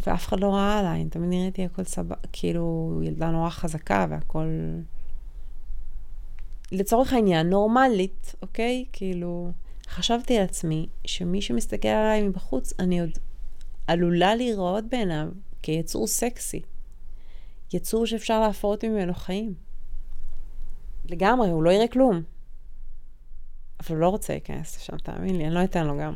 ואף אחד לא ראה עליי, תמיד נראיתי הכל סבבה, כאילו ילדה נורא חזקה והכל... לצורך העניין, נורמלית, אוקיי? כאילו, חשבתי על עצמי שמי שמסתכל עליי מבחוץ, אני עוד עלולה להיראות בעיניו כיצור סקסי. יצור שאפשר להפרות ממנו חיים. לגמרי, הוא לא יראה כלום. אבל הוא לא רוצה להיכנס לשם, תאמין לי, אני לא אתן לו גם.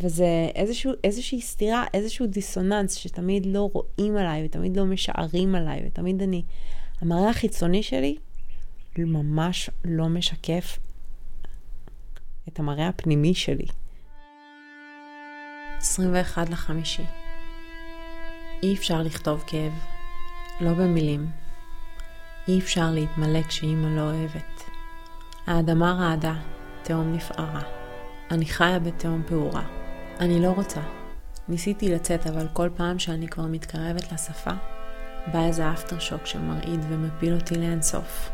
וזה איזשהו, איזושהי סתירה, איזשהו דיסוננס שתמיד לא רואים עליי ותמיד לא משערים עליי ותמיד אני... המראה החיצוני שלי ממש לא משקף את המראה הפנימי שלי. 21 לחמישי. אי אפשר לכתוב כאב, לא במילים. אי אפשר להתמלא כשאימא לא אוהבת. האדמה רעדה, תהום נפערה. אני חיה בתהום פעורה. אני לא רוצה. ניסיתי לצאת, אבל כל פעם שאני כבר מתקרבת לשפה, בא איזה אפטר שוק שמרעיד ומפיל אותי לאינסוף.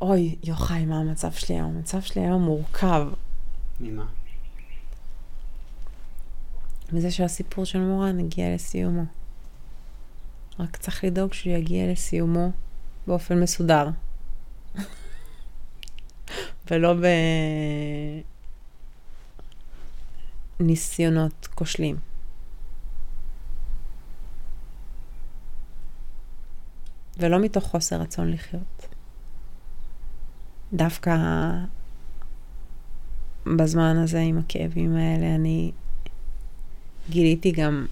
אוי, יוחאי, מה המצב שלי היום? המצב שלי היום מורכב. ממה? מזה שהסיפור של מורן הגיע לסיומו. רק צריך לדאוג שהוא יגיע לסיומו באופן מסודר. ולא בניסיונות כושלים. ולא מתוך חוסר רצון לחיות. דווקא בזמן הזה עם הכאבים האלה אני גיליתי גם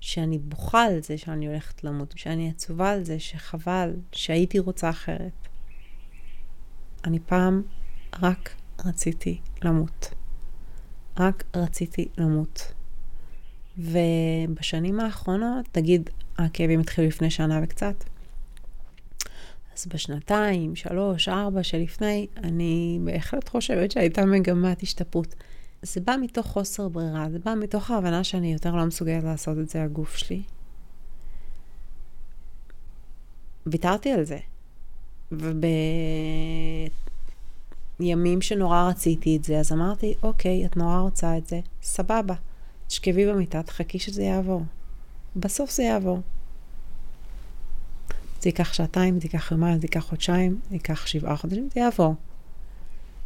שאני בוכה על זה שאני הולכת למות, שאני עצובה על זה שחבל, שהייתי רוצה אחרת. אני פעם רק רציתי למות. רק רציתי למות. ובשנים האחרונות, נגיד, הכאבים התחילו לפני שנה וקצת, אז בשנתיים, שלוש, ארבע שלפני, אני בהחלט חושבת שהייתה מגמת השתפרות. זה בא מתוך חוסר ברירה, זה בא מתוך ההבנה שאני יותר לא מסוגלת לעשות את זה הגוף שלי. ויתרתי על זה. ובימים שנורא רציתי את זה, אז אמרתי, אוקיי, את נורא רוצה את זה, סבבה. תשכבי במיטה, תחכי שזה יעבור. בסוף זה יעבור. זה ייקח שעתיים, זה ייקח יומיים, זה ייקח חודשיים, זה ייקח שבעה חודשים, זה יעבור.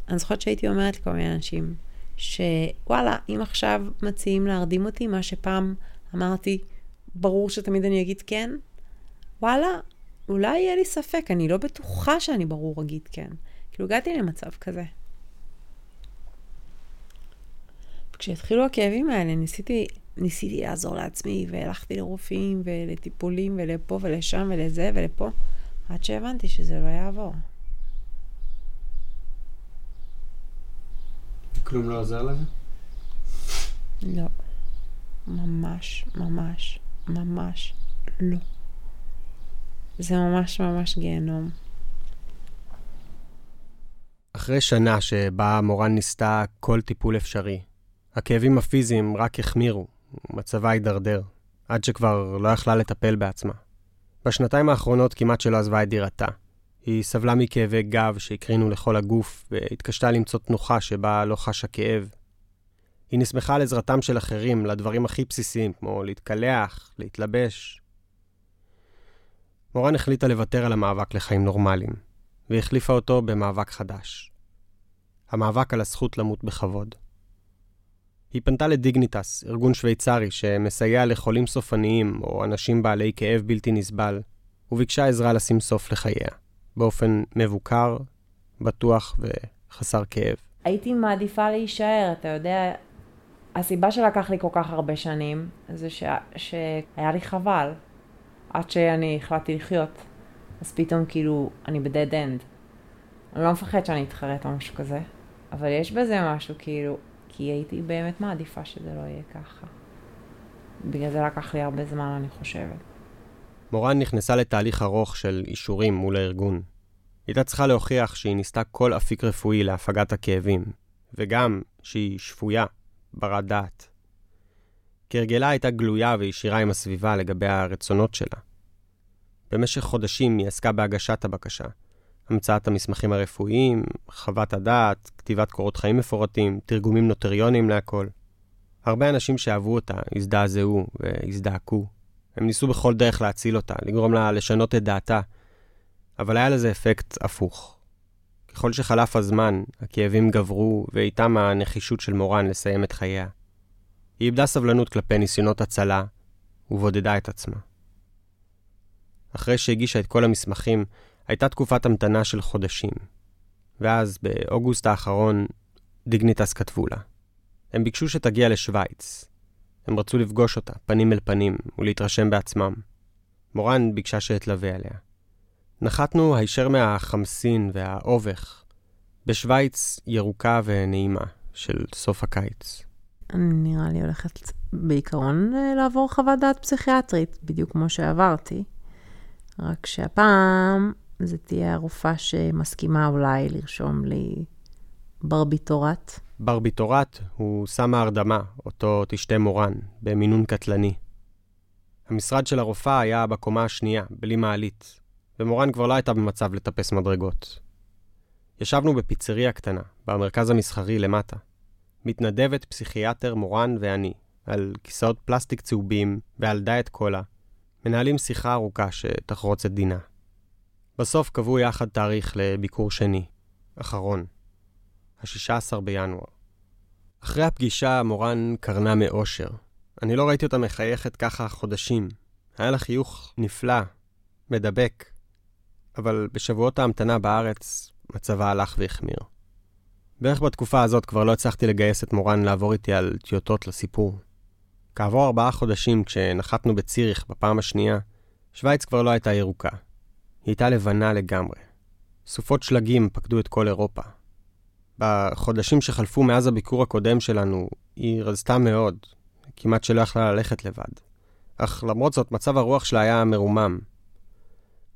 אני זוכרת שהייתי אומרת לכל מיני אנשים, שוואלה, אם עכשיו מציעים להרדים אותי, מה שפעם אמרתי, ברור שתמיד אני אגיד כן, וואלה, אולי יהיה לי ספק, אני לא בטוחה שאני ברור אגיד כן. כאילו, הגעתי למצב כזה. כשהתחילו הכאבים האלה, ניסיתי ניסיתי לעזור לעצמי, והלכתי לרופאים, ולטיפולים, ולפה ולשם, ולזה ולפה, עד שהבנתי שזה לא יעבור. כלום לא עוזר לזה? לא. ממש, ממש, ממש לא. זה ממש ממש גיהנום. אחרי שנה שבה מורן ניסתה כל טיפול אפשרי, הכאבים הפיזיים רק החמירו, מצבה הידרדר, עד שכבר לא יכלה לטפל בעצמה. בשנתיים האחרונות כמעט שלא עזבה את דירתה. היא סבלה מכאבי גב שהקרינו לכל הגוף, והתקשתה למצוא תנוחה שבה לא חשה כאב. היא נסמכה על עזרתם של אחרים לדברים הכי בסיסיים, כמו להתקלח, להתלבש. מורן החליטה לוותר על המאבק לחיים נורמליים, והחליפה אותו במאבק חדש. המאבק על הזכות למות בכבוד. היא פנתה לדיגניטס, ארגון שוויצרי שמסייע לחולים סופניים או אנשים בעלי כאב בלתי נסבל, וביקשה עזרה לשים סוף לחייה, באופן מבוקר, בטוח וחסר כאב. הייתי מעדיפה להישאר, אתה יודע, הסיבה שלקח לי כל כך הרבה שנים, זה ש... שהיה לי חבל, עד שאני החלטתי לחיות. אז פתאום כאילו, אני בדד אנד. אני לא מפחד שאני אתחרט או משהו כזה, אבל יש בזה משהו כאילו, כי הייתי באמת מעדיפה שזה לא יהיה ככה. בגלל זה לקח לי הרבה זמן, אני חושבת. מורן נכנסה לתהליך ארוך של אישורים מול הארגון. היא הייתה צריכה להוכיח שהיא ניסתה כל אפיק רפואי להפגת הכאבים, וגם שהיא שפויה, ברת דעת. כהרגלה הייתה גלויה וישירה עם הסביבה לגבי הרצונות שלה. במשך חודשים היא עסקה בהגשת הבקשה, המצאת המסמכים הרפואיים, חוות הדעת, כתיבת קורות חיים מפורטים, תרגומים נוטריונים להכל. הרבה אנשים שאהבו אותה הזדעזעו והזדעקו. הם ניסו בכל דרך להציל אותה, לגרום לה לשנות את דעתה, אבל היה לזה אפקט הפוך. ככל שחלף הזמן, הכאבים גברו, ואיתם הנחישות של מורן לסיים את חייה. היא איבדה סבלנות כלפי ניסיונות הצלה, ובודדה את עצמה. אחרי שהגישה את כל המסמכים, הייתה תקופת המתנה של חודשים. ואז, באוגוסט האחרון, דיגניטס כתבו לה. הם ביקשו שתגיע לשוויץ. הם רצו לפגוש אותה, פנים אל פנים, ולהתרשם בעצמם. מורן ביקשה שאתלווה עליה. נחתנו הישר מהחמסין והאובך, בשוויץ ירוקה ונעימה של סוף הקיץ. אני נראה לי הולכת בעיקרון אה, לעבור חוות דעת פסיכיאטרית, בדיוק כמו שעברתי. רק שהפעם זה תהיה הרופאה שמסכימה אולי לרשום לי ברביטורט. ברביטורט הוא סם ההרדמה, אותו תשתה מורן, במינון קטלני. המשרד של הרופאה היה בקומה השנייה, בלי מעלית, ומורן כבר לא הייתה במצב לטפס מדרגות. ישבנו בפיצריה קטנה, במרכז המסחרי למטה. מתנדבת פסיכיאטר מורן ואני, על כיסאות פלסטיק צהובים ועל דיאט קולה, מנהלים שיחה ארוכה שתחרוץ את דינה. בסוף קבעו יחד תאריך לביקור שני, אחרון, ה-16 בינואר. אחרי הפגישה מורן קרנה מאושר. אני לא ראיתי אותה מחייכת ככה חודשים. היה לה חיוך נפלא, מדבק, אבל בשבועות ההמתנה בארץ מצבה הלך והחמיר. בערך בתקופה הזאת כבר לא הצלחתי לגייס את מורן לעבור איתי על טיוטות לסיפור. כעבור ארבעה חודשים, כשנחתנו בציריך בפעם השנייה, שווייץ כבר לא הייתה ירוקה. היא הייתה לבנה לגמרי. סופות שלגים פקדו את כל אירופה. בחודשים שחלפו מאז הביקור הקודם שלנו, היא רזתה מאוד, כמעט שלא יכלה ללכת לבד. אך למרות זאת, מצב הרוח שלה היה מרומם.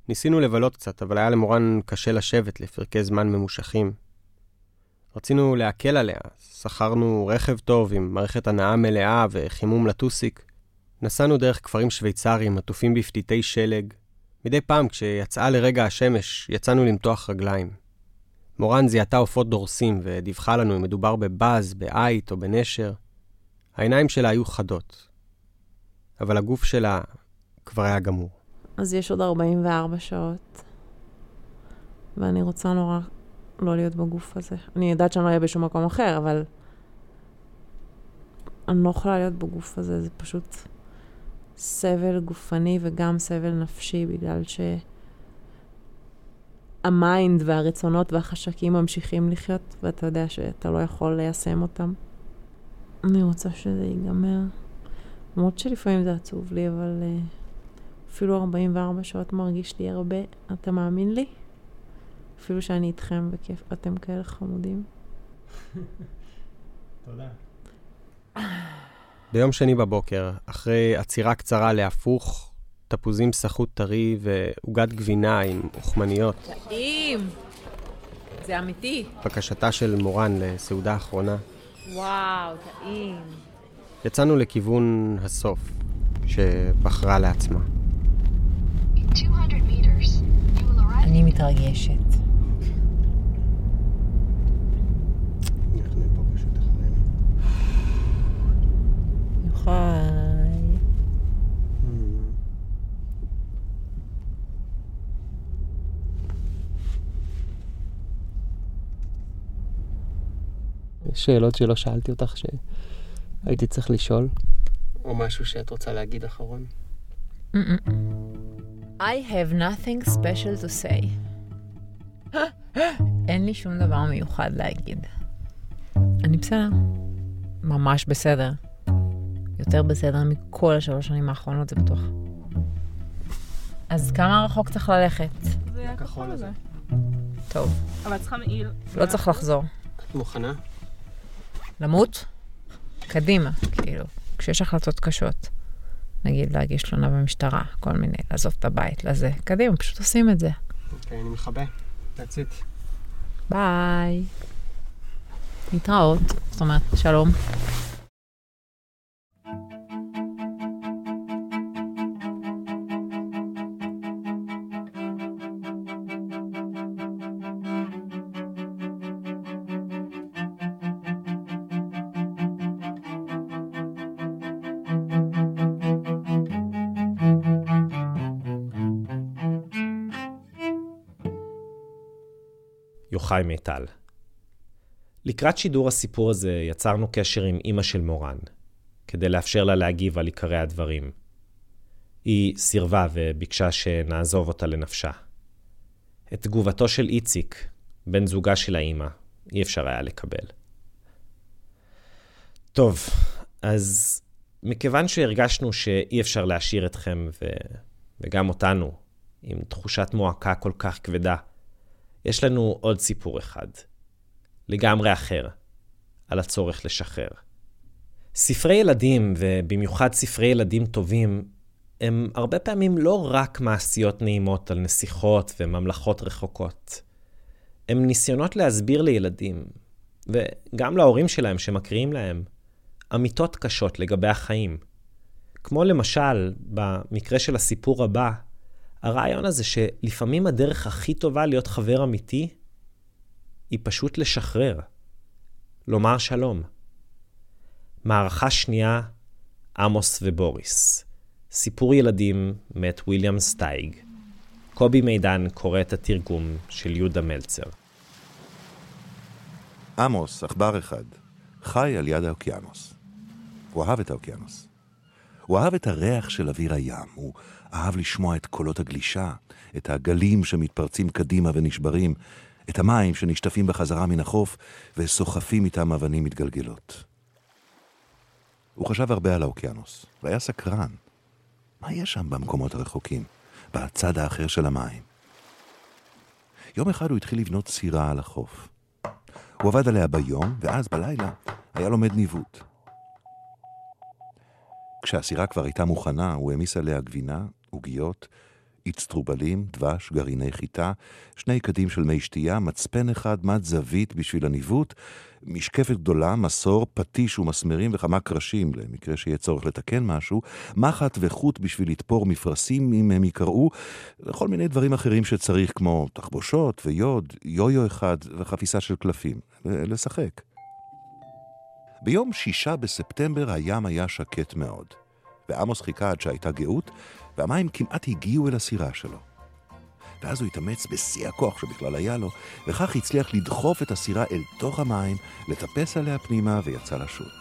ניסינו לבלות קצת, אבל היה למורן קשה לשבת לפרקי זמן ממושכים. רצינו להקל עליה, שכרנו רכב טוב עם מערכת הנאה מלאה וחימום לטוסיק. נסענו דרך כפרים שוויצריים עטופים בפתיתי שלג. מדי פעם, כשיצאה לרגע השמש, יצאנו למתוח רגליים. מורן זיהתה עופות דורסים ודיווחה לנו אם מדובר בבז, בעית או בנשר. העיניים שלה היו חדות, אבל הגוף שלה כבר היה גמור. אז יש עוד 44 שעות, ואני רוצה נורא לא להיות בגוף הזה. אני יודעת שאני לא אהיה בשום מקום אחר, אבל אני לא יכולה להיות בגוף הזה, זה פשוט סבל גופני וגם סבל נפשי, בגלל שהמיינד והרצונות והחשקים ממשיכים לחיות, ואתה יודע שאתה לא יכול ליישם אותם. אני רוצה שזה ייגמר. למרות שלפעמים זה עצוב לי, אבל uh, אפילו 44 שעות מרגיש לי הרבה. אתה מאמין לי? אפילו שאני איתכם וכיף, אתם כאלה חמודים. תודה. ביום שני בבוקר, אחרי עצירה קצרה להפוך, תפוזים סחוט טרי ועוגת גבינה עם אוכמניות. טעים! זה אמיתי. בקשתה של מורן לסעודה האחרונה. וואו, טעים. יצאנו לכיוון הסוף, שבחרה לעצמה. אני מתרגשת. חי. יש שאלות שלא שאלתי אותך שהייתי צריך לשאול? או משהו שאת רוצה להגיד אחרון? I have nothing special to say. אין לי שום דבר מיוחד להגיד. אני בסדר. ממש בסדר. יותר בסדר מכל השלוש שנים האחרונות, זה בטוח. אז כמה רחוק צריך ללכת? זה הכחול הזה. טוב, אבל צריכה מעיל. לא צריך לחזור. את מוכנה? למות? קדימה, כאילו. כשיש החלטות קשות, נגיד להגיש תלונה במשטרה, כל מיני, לעזוב את הבית, לזה, קדימה, פשוט עושים את זה. אוקיי, אני מכבה. That's it. ביי. להתראות. זאת אומרת, שלום. יוחאי מיטל. לקראת שידור הסיפור הזה יצרנו קשר עם אימא של מורן, כדי לאפשר לה להגיב על עיקרי הדברים. היא סירבה וביקשה שנעזוב אותה לנפשה. את תגובתו של איציק, בן זוגה של האימא, אי אפשר היה לקבל. טוב, אז מכיוון שהרגשנו שאי אפשר להשאיר אתכם ו... וגם אותנו עם תחושת מועקה כל כך כבדה, יש לנו עוד סיפור אחד, לגמרי אחר, על הצורך לשחרר. ספרי ילדים, ובמיוחד ספרי ילדים טובים, הם הרבה פעמים לא רק מעשיות נעימות על נסיכות וממלכות רחוקות. הם ניסיונות להסביר לילדים, וגם להורים שלהם שמקריאים להם, אמיתות קשות לגבי החיים. כמו למשל, במקרה של הסיפור הבא, הרעיון הזה שלפעמים הדרך הכי טובה להיות חבר אמיתי היא פשוט לשחרר, לומר שלום. מערכה שנייה, עמוס ובוריס. סיפור ילדים מאת ויליאם סטייג. קובי מידן קורא את התרגום של יהודה מלצר. עמוס, עכבר אחד, חי על יד האוקיינוס. הוא אהב את האוקיינוס. הוא אהב את הריח של אוויר הים, הוא אהב לשמוע את קולות הגלישה, את הגלים שמתפרצים קדימה ונשברים, את המים שנשטפים בחזרה מן החוף וסוחפים איתם אבנים מתגלגלות. הוא חשב הרבה על האוקיינוס, והיה סקרן. מה יש שם במקומות הרחוקים, בצד האחר של המים? יום אחד הוא התחיל לבנות סירה על החוף. הוא עבד עליה ביום, ואז בלילה היה לומד ניווט. כשהסירה כבר הייתה מוכנה, הוא העמיס עליה גבינה, עוגיות, אצטרובלים, דבש, גרעיני חיטה, שני קדים של מי שתייה, מצפן אחד, מד זווית בשביל הניווט, משקפת גדולה, מסור, פטיש ומסמרים וכמה קרשים, למקרה שיהיה צורך לתקן משהו, מחט וחוט בשביל לתפור מפרשים אם הם יקראו, וכל מיני דברים אחרים שצריך, כמו תחבושות ויוד, יויו אחד וחפיסה של קלפים. לשחק. ביום שישה בספטמבר הים היה שקט מאוד, ועמוס חיכה עד שהייתה גאות, והמים כמעט הגיעו אל הסירה שלו. ואז הוא התאמץ בשיא הכוח שבכלל היה לו, וכך הצליח לדחוף את הסירה אל תוך המים, לטפס עליה פנימה ויצא לשוט.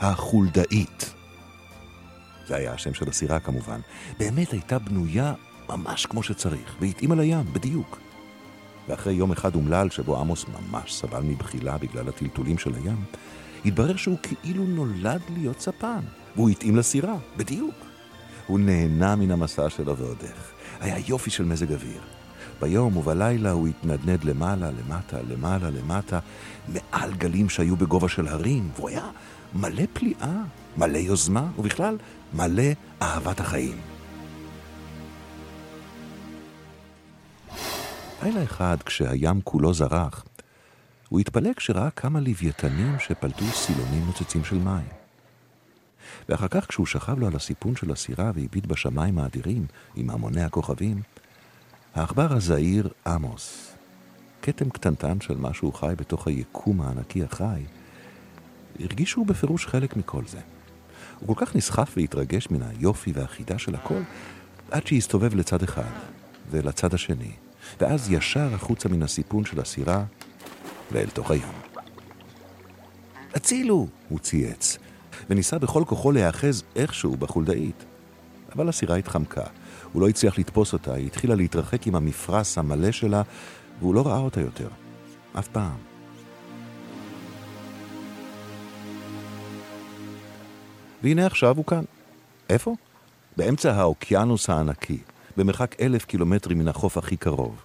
החולדאית. זה היה השם של הסירה כמובן. באמת הייתה בנויה ממש כמו שצריך, והתאימה לים, בדיוק. ואחרי יום אחד אומלל שבו עמוס ממש סבל מבחילה בגלל הטלטולים של הים, התברר שהוא כאילו נולד להיות ספן, והוא התאים לסירה, בדיוק. הוא נהנה מן המסע שלו ועוד איך. היה יופי של מזג אוויר. ביום ובלילה הוא התנדנד למעלה, למטה, למעלה, למטה, מעל גלים שהיו בגובה של הרים, והוא היה מלא פליאה, מלא יוזמה, ובכלל, מלא אהבת החיים. לילה אחד, כשהים כולו זרח, הוא התפלא כשראה כמה לוויתנים שפלטו סילונים נוצצים של מים. ואחר כך, כשהוא שכב לו על הסיפון של הסירה והביט בשמיים האדירים עם המוני הכוכבים, העכבר הזעיר עמוס, כתם קטנטן של משהו חי בתוך היקום הענקי החי, הרגיש שהוא בפירוש חלק מכל זה. הוא כל כך נסחף והתרגש מן היופי והחידה של הכל, עד שהסתובב לצד אחד ולצד השני, ואז ישר החוצה מן הסיפון של הסירה ואל תוך הים. הצילו! הוא צייץ, וניסה בכל כוחו להיאחז איכשהו בחולדאית. אבל הסירה התחמקה. הוא לא הצליח לתפוס אותה, היא התחילה להתרחק עם המפרש המלא שלה, והוא לא ראה אותה יותר. אף פעם. והנה עכשיו הוא כאן. איפה? באמצע האוקיינוס הענקי, במרחק אלף קילומטרים מן החוף הכי קרוב.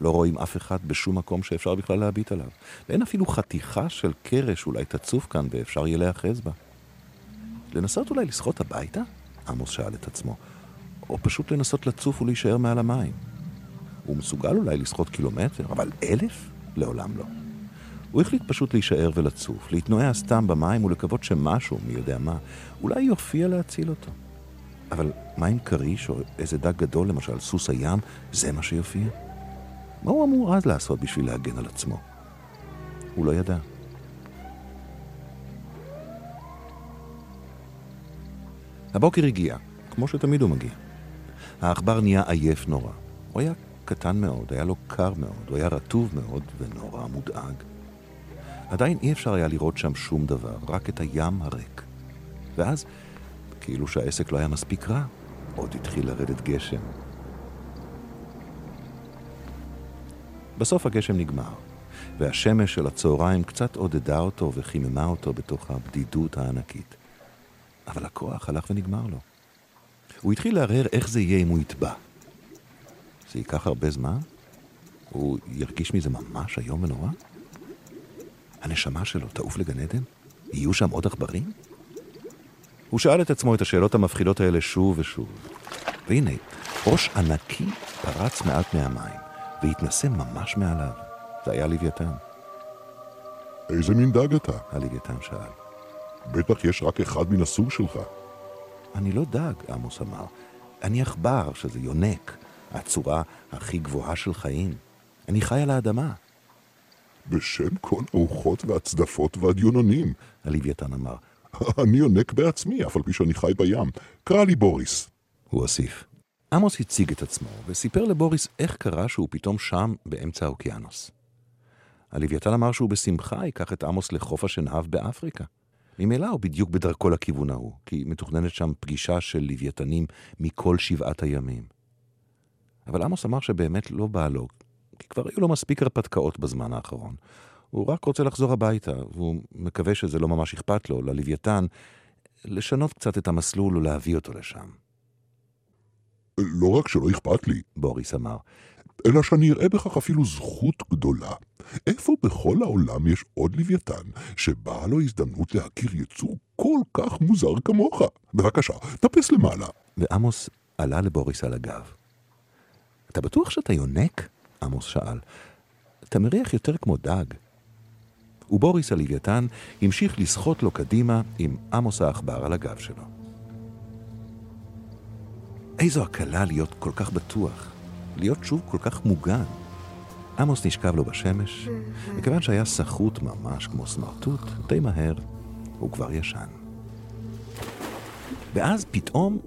לא רואים אף אחד בשום מקום שאפשר בכלל להביט עליו. ואין אפילו חתיכה של קרש אולי תצוף כאן ואפשר יהיה להיאחז בה. לנסות אולי לשחות הביתה? עמוס שאל את עצמו. או פשוט לנסות לצוף ולהישאר מעל המים. הוא מסוגל אולי לשחות קילומטר, אבל אלף? לעולם לא. הוא החליט פשוט להישאר ולצוף, להתנועע סתם במים ולקוות שמשהו, מי יודע מה, אולי יופיע להציל אותו. אבל מה עם כריש או איזה דג גדול, למשל סוס הים, זה מה שיופיע? מה הוא אמור אז לעשות בשביל להגן על עצמו? הוא לא ידע. הבוקר הגיע, כמו שתמיד הוא מגיע. העכבר נהיה עייף נורא. הוא היה קטן מאוד, היה לו קר מאוד, הוא היה רטוב מאוד ונורא מודאג. עדיין אי אפשר היה לראות שם שום דבר, רק את הים הריק. ואז, כאילו שהעסק לא היה מספיק רע, עוד התחיל לרדת גשם. בסוף הגשם נגמר, והשמש של הצהריים קצת עודדה אותו וחיממה אותו בתוך הבדידות הענקית. אבל הכוח הלך ונגמר לו. הוא התחיל לערער איך זה יהיה אם הוא יטבע. זה ייקח הרבה זמן? הוא ירגיש מזה ממש איום ונורא? הנשמה שלו תעוף לגן עדן? יהיו שם עוד עכברים? הוא שאל את עצמו את השאלות המפחידות האלה שוב ושוב. והנה, ראש ענקי פרץ מעט מהמים, והתנסה ממש מעליו. זה היה לוויתן. איזה מין דג אתה? הלוויתן שאל. בטח יש רק אחד מן הסוג שלך. אני לא דג, עמוס אמר. אני עכבר, שזה יונק, הצורה הכי גבוהה של חיים. אני חי על האדמה. בשם כל הרוחות והצדפות והדיונונים, הלוויתן אמר. אני יונק בעצמי, אף על פי שאני חי בים. קרא לי בוריס. הוא הוסיף. עמוס הציג את עצמו, וסיפר לבוריס איך קרה שהוא פתאום שם באמצע האוקיינוס. הלוויתן אמר שהוא בשמחה ייקח את עמוס לחוף השנהב באפריקה. ממילא הוא בדיוק בדרכו לכיוון ההוא, כי מתוכננת שם פגישה של לוויתנים מכל שבעת הימים. אבל עמוס אמר שבאמת לא בא לו, כי כבר היו לו מספיק הרפתקאות בזמן האחרון. הוא רק רוצה לחזור הביתה, והוא מקווה שזה לא ממש אכפת לו, ללוויתן, לשנות קצת את המסלול ולהביא אותו לשם. לא רק שלא אכפת לי, בוריס אמר, אלא שאני אראה בכך אפילו זכות גדולה. איפה בכל העולם יש עוד לוויתן שבאה לו הזדמנות להכיר יצור כל כך מוזר כמוך? בבקשה, טפס למעלה. ועמוס עלה לבוריס על הגב. אתה בטוח שאתה יונק? עמוס שאל. אתה מריח יותר כמו דג. ובוריס הלוויתן המשיך לסחוט לו קדימה עם עמוס העכבר על הגב שלו. איזו הקלה להיות כל כך בטוח, להיות שוב כל כך מוגן. עמוס נשכב לו בשמש, וכיוון שהיה סחוט ממש כמו סמרטוט, די מהר הוא כבר ישן. ואז פתאום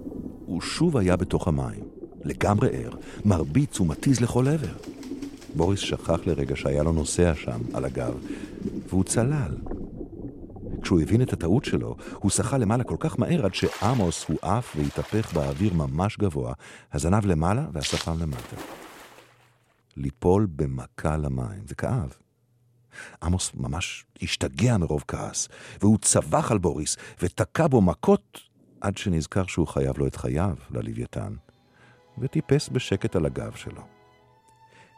הוא שוב היה בתוך המים, לגמרי ער, מרביץ ומתיז לכל עבר. בוריס שכח לרגע שהיה לו נוסע שם, על הגב, והוא צלל. כשהוא הבין את הטעות שלו, הוא שחה למעלה כל כך מהר עד שעמוס הוא עף והתהפך באוויר ממש גבוה, הזנב למעלה והשפם למטה. ליפול במכה למים, זה כאב. עמוס ממש השתגע מרוב כעס, והוא צבח על בוריס ותקע בו מכות עד שנזכר שהוא חייב לו את חייו ללוויתן, וטיפס בשקט על הגב שלו.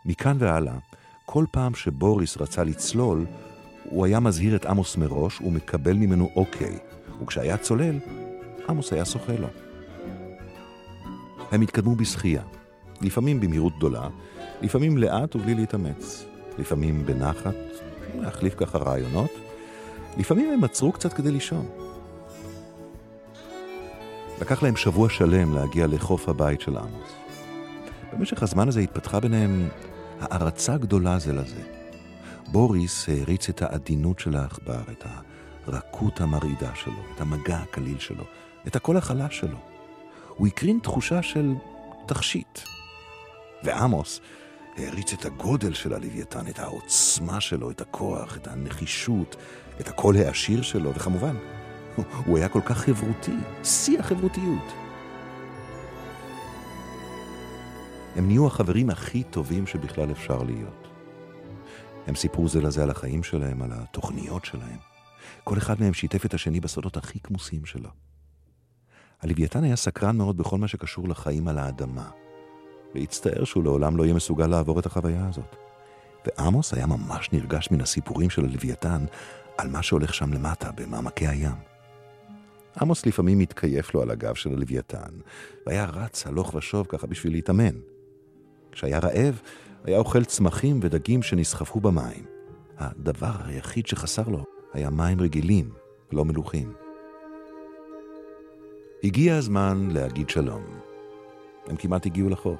מכאן והלאה, כל פעם שבוריס רצה לצלול, הוא היה מזהיר את עמוס מראש ומקבל ממנו אוקיי, וכשהיה צולל, עמוס היה שוחה לו. הם התקדמו בשחייה, לפעמים במהירות גדולה, לפעמים לאט ובלי להתאמץ, לפעמים בנחת, להחליף ככה רעיונות, לפעמים הם עצרו קצת כדי לישון. לקח להם שבוע שלם להגיע לחוף הבית של עמוס. במשך הזמן הזה התפתחה ביניהם הערצה גדולה זה לזה. בוריס העריץ את העדינות של העכבר, את הרכות המרעידה שלו, את המגע הקליל שלו, את הקול החלש שלו. הוא הקרין תחושה של תכשיט. ועמוס העריץ את הגודל של הלוויתן, את העוצמה שלו, את הכוח, את הנחישות, את הקול העשיר שלו, וכמובן, הוא היה כל כך חברותי, שיא החברותיות. הם נהיו החברים הכי טובים שבכלל אפשר להיות. הם סיפרו זה לזה על החיים שלהם, על התוכניות שלהם. כל אחד מהם שיתף את השני בסודות הכי כמוסים שלו. הלוויתן היה סקרן מאוד בכל מה שקשור לחיים על האדמה, והצטער שהוא לעולם לא יהיה מסוגל לעבור את החוויה הזאת. ועמוס היה ממש נרגש מן הסיפורים של הלוויתן על מה שהולך שם למטה, במעמקי הים. עמוס לפעמים התקייף לו על הגב של הלוויתן, והיה רץ הלוך ושוב ככה בשביל להתאמן. כשהיה רעב, היה אוכל צמחים ודגים שנסחפו במים. הדבר היחיד שחסר לו היה מים רגילים, לא מלוכים. הגיע הזמן להגיד שלום. הם כמעט הגיעו לחוף.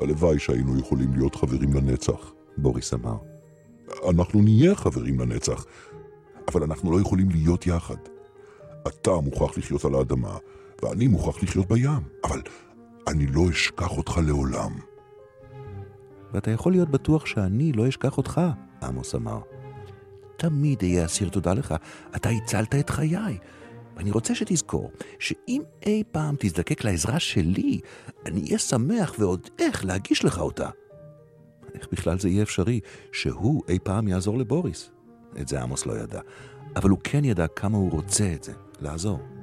הלוואי שהיינו יכולים להיות חברים לנצח, בוריס אמר. אנחנו נהיה חברים לנצח, אבל אנחנו לא יכולים להיות יחד. אתה מוכרח לחיות על האדמה, ואני מוכרח לחיות בים, אבל אני לא אשכח אותך לעולם. ואתה יכול להיות בטוח שאני לא אשכח אותך, עמוס אמר. תמיד אהיה אסיר תודה לך, אתה הצלת את חיי. ואני רוצה שתזכור, שאם אי פעם תזדקק לעזרה שלי, אני אהיה שמח ועוד איך להגיש לך אותה. איך בכלל זה יהיה אפשרי שהוא אי פעם יעזור לבוריס? את זה עמוס לא ידע, אבל הוא כן ידע כמה הוא רוצה את זה, לעזור.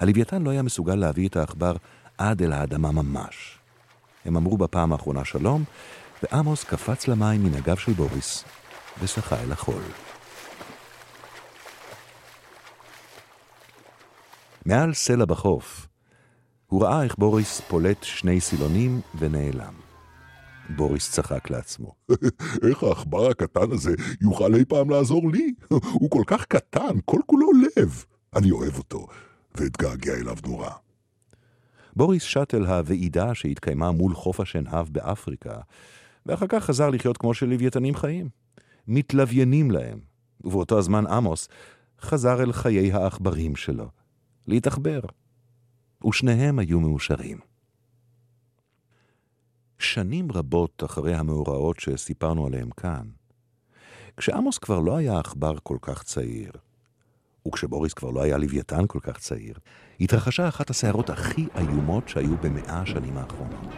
הלוויתן לא היה מסוגל להביא את העכבר עד אל האדמה ממש. הם אמרו בפעם האחרונה שלום, ועמוס קפץ למים מן הגב של בוריס ושחה אל החול. מעל סלע בחוף, הוא ראה איך בוריס פולט שני סילונים ונעלם. בוריס צחק לעצמו. איך העכבר הקטן הזה יוכל אי פעם לעזור לי? הוא כל כך קטן, כל כולו לב. אני אוהב אותו, ואתגעגע אליו נורא. בוריס שט אל הוועידה שהתקיימה מול חוף השנהב באפריקה, ואחר כך חזר לחיות כמו של לוויתנים חיים. מתלוויינים להם. ובאותו הזמן עמוס חזר אל חיי העכברים שלו, להתעכבר. ושניהם היו מאושרים. שנים רבות אחרי המאורעות שסיפרנו עליהם כאן, כשעמוס כבר לא היה עכבר כל כך צעיר, וכשבוריס כבר לא היה לוויתן כל כך צעיר, התרחשה אחת הסערות הכי איומות שהיו במאה השנים האחרונות.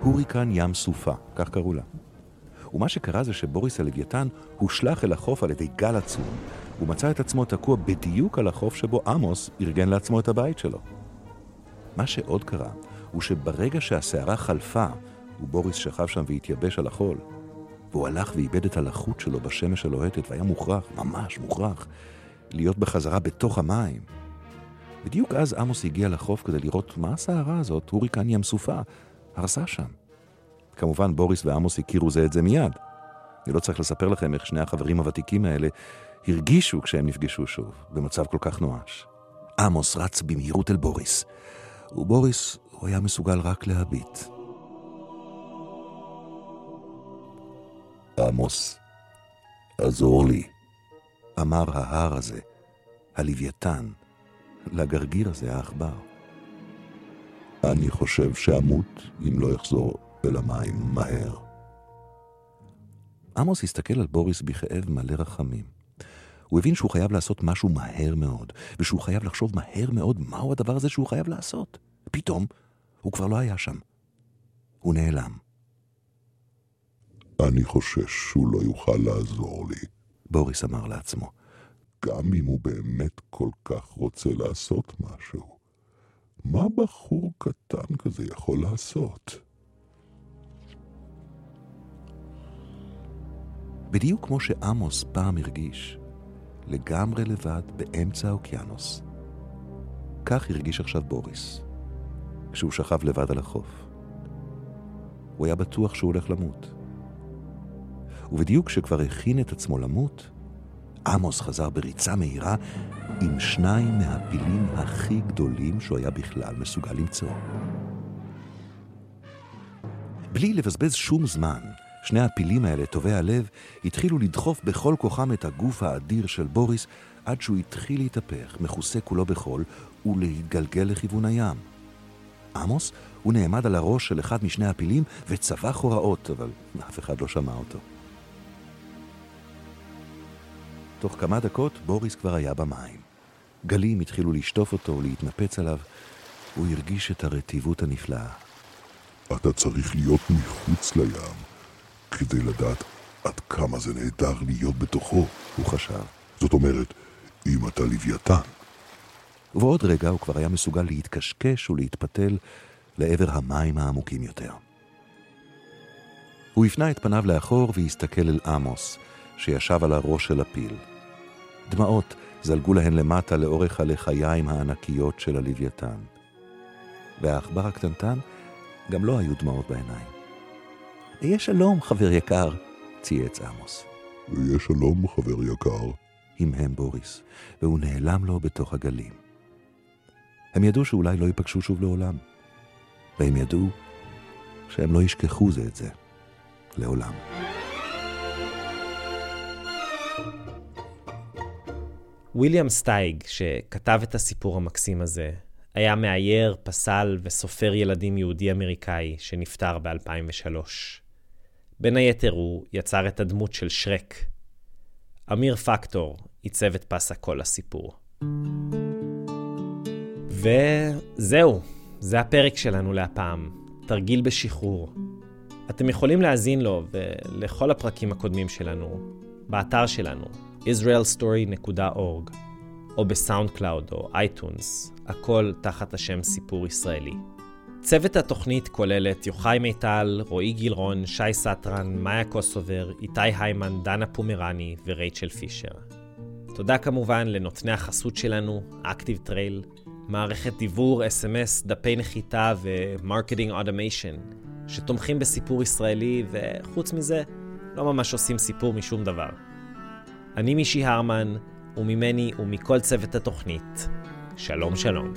הוריקן ים סופה, כך קראו לה. ומה שקרה זה שבוריס הלוויתן הושלך אל החוף על ידי גל עצום, ומצא את עצמו תקוע בדיוק על החוף שבו עמוס ארגן לעצמו את הבית שלו. מה שעוד קרה, הוא שברגע שהסערה חלפה, ובוריס שכב שם והתייבש על החול, והוא הלך ואיבד את הלחות שלו בשמש הלוהטת, והיה מוכרח, ממש מוכרח, להיות בחזרה בתוך המים. בדיוק אז עמוס הגיע לחוף כדי לראות מה הסערה הזאת, הוריקן ים סופה, הרסה שם. כמובן, בוריס ועמוס הכירו זה את זה מיד. אני לא צריך לספר לכם איך שני החברים הוותיקים האלה הרגישו כשהם נפגשו שוב, במצב כל כך נואש. עמוס רץ במהירות אל בוריס, ובוריס, הוא היה מסוגל רק להביט. עמוס, עזור לי, אמר ההר הזה, הלוויתן, לגרגיר הזה, העכבר. אני חושב שאמות אם לא יחזור אל המים מהר. עמוס הסתכל על בוריס בכאב מלא רחמים. הוא הבין שהוא חייב לעשות משהו מהר מאוד, ושהוא חייב לחשוב מהר מאוד מהו הדבר הזה שהוא חייב לעשות. פתאום, הוא כבר לא היה שם. הוא נעלם. אני חושש שהוא לא יוכל לעזור לי. בוריס אמר לעצמו. גם אם הוא באמת כל כך רוצה לעשות משהו, מה בחור קטן כזה יכול לעשות? בדיוק כמו שעמוס פעם הרגיש, לגמרי לבד באמצע האוקיינוס. כך הרגיש עכשיו בוריס, כשהוא שכב לבד על החוף. הוא היה בטוח שהוא הולך למות. ובדיוק כשכבר הכין את עצמו למות, עמוס חזר בריצה מהירה עם שניים מהפילים הכי גדולים שהוא היה בכלל מסוגל למצוא. בלי לבזבז שום זמן, שני הפילים האלה, טובי הלב, התחילו לדחוף בכל כוחם את הגוף האדיר של בוריס, עד שהוא התחיל להתהפך, מכוסה כולו בחול, ולהתגלגל לכיוון הים. עמוס, הוא נעמד על הראש של אחד משני הפילים וצבח הוראות, אבל אף אחד לא שמע אותו. תוך כמה דקות בוריס כבר היה במים. גלים התחילו לשטוף אותו ולהתנפץ עליו. הוא הרגיש את הרטיבות הנפלאה. אתה צריך להיות מחוץ לים, כדי לדעת עד כמה זה נהדר להיות בתוכו, הוא חשב. זאת אומרת, אם אתה לוויתן. ובעוד רגע הוא כבר היה מסוגל להתקשקש ולהתפתל לעבר המים העמוקים יותר. הוא הפנה את פניו לאחור והסתכל אל עמוס, שישב על הראש של הפיל. דמעות זלגו להן למטה לאורך הלחיים הענקיות של הלוויתן. והעכבר הקטנטן גם לא היו דמעות בעיניים. יהיה שלום, חבר יקר, צייץ עמוס. ויהיה שלום, חבר יקר. המהם בוריס, והוא נעלם לו בתוך הגלים. הם ידעו שאולי לא ייפגשו שוב לעולם, והם ידעו שהם לא ישכחו זה את זה לעולם. ויליאם סטייג, שכתב את הסיפור המקסים הזה, היה מאייר, פסל וסופר ילדים יהודי-אמריקאי שנפטר ב-2003. בין היתר הוא יצר את הדמות של שרק. אמיר פקטור עיצב את פס הקול לסיפור. וזהו, זה הפרק שלנו להפעם, תרגיל בשחרור. אתם יכולים להאזין לו ולכל הפרקים הקודמים שלנו באתר שלנו, israelstory.org, או ב SoundCloud או iTunes, הכל תחת השם סיפור ישראלי. צוות התוכנית כולל את יוחאי מיטל, רועי גילרון, שי סטרן, מאיה קוסובר, איתי היימן, דנה פומרני ורייצ'ל פישר. תודה כמובן לנותני החסות שלנו, Active Trail, מערכת דיבור, SMS, דפי נחיתה ו marketing automation, שתומכים בסיפור ישראלי וחוץ מזה, לא ממש עושים סיפור משום דבר. אני מישי הרמן, וממני ומכל צוות התוכנית, שלום שלום.